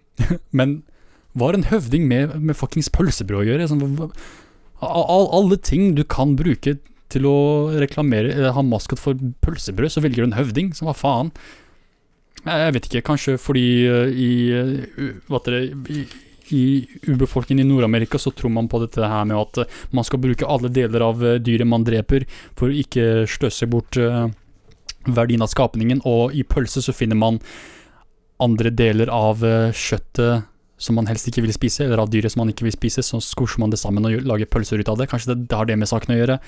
Men hva har en høvding med, med fuckings pølsebrød å gjøre? Sånn, All, alle ting du kan bruke til å reklamere eller ha maskot for pølsebrød, så velger du en høvding, så hva faen? Jeg vet ikke, kanskje fordi uh, i, hva det, i, i i Nord-Amerika så tror man på dette her med at man skal bruke alle deler av dyret man dreper, for å ikke sløse bort verdien av skapningen, og i pølse så finner man andre deler av kjøttet som man helst ikke vil spise, eller av dyret som man ikke vil spise, så skorser man det sammen og lager pølser ut av det. Kanskje det har det med saken å gjøre.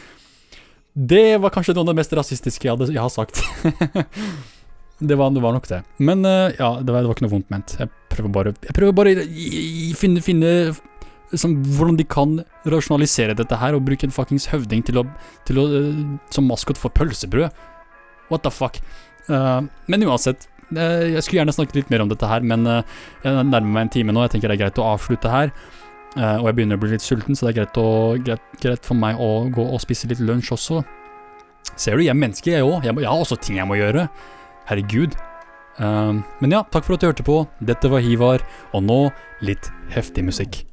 Det var kanskje noe av det mest rasistiske jeg, hadde, jeg har sagt. det, var, det, var, nok det. Men uh, ja, det var, det var, ikke noe vondt ment. Jeg prøver bare, jeg prøver bare finne, finne som, hvordan de kan rasjonalisere dette her, og bruke en fuckings høvding til å, til å, uh, som maskot for pølsebrød. What the fuck. Uh, men uansett, uh, jeg skulle gjerne snakket litt mer om dette her, men uh, jeg nærmer meg en time nå. Jeg tenker det er greit å avslutte her. Eh, og jeg begynner å bli litt sulten, så det er greit, å, greit, greit for meg å gå og spise litt lunsj også. Ser du, jeg er menneske, jeg òg. Jeg, jeg, har også ting jeg må gjøre. Herregud. men ja, takk for at du hørte på. Dette var Hivar, og nå litt heftig musikk.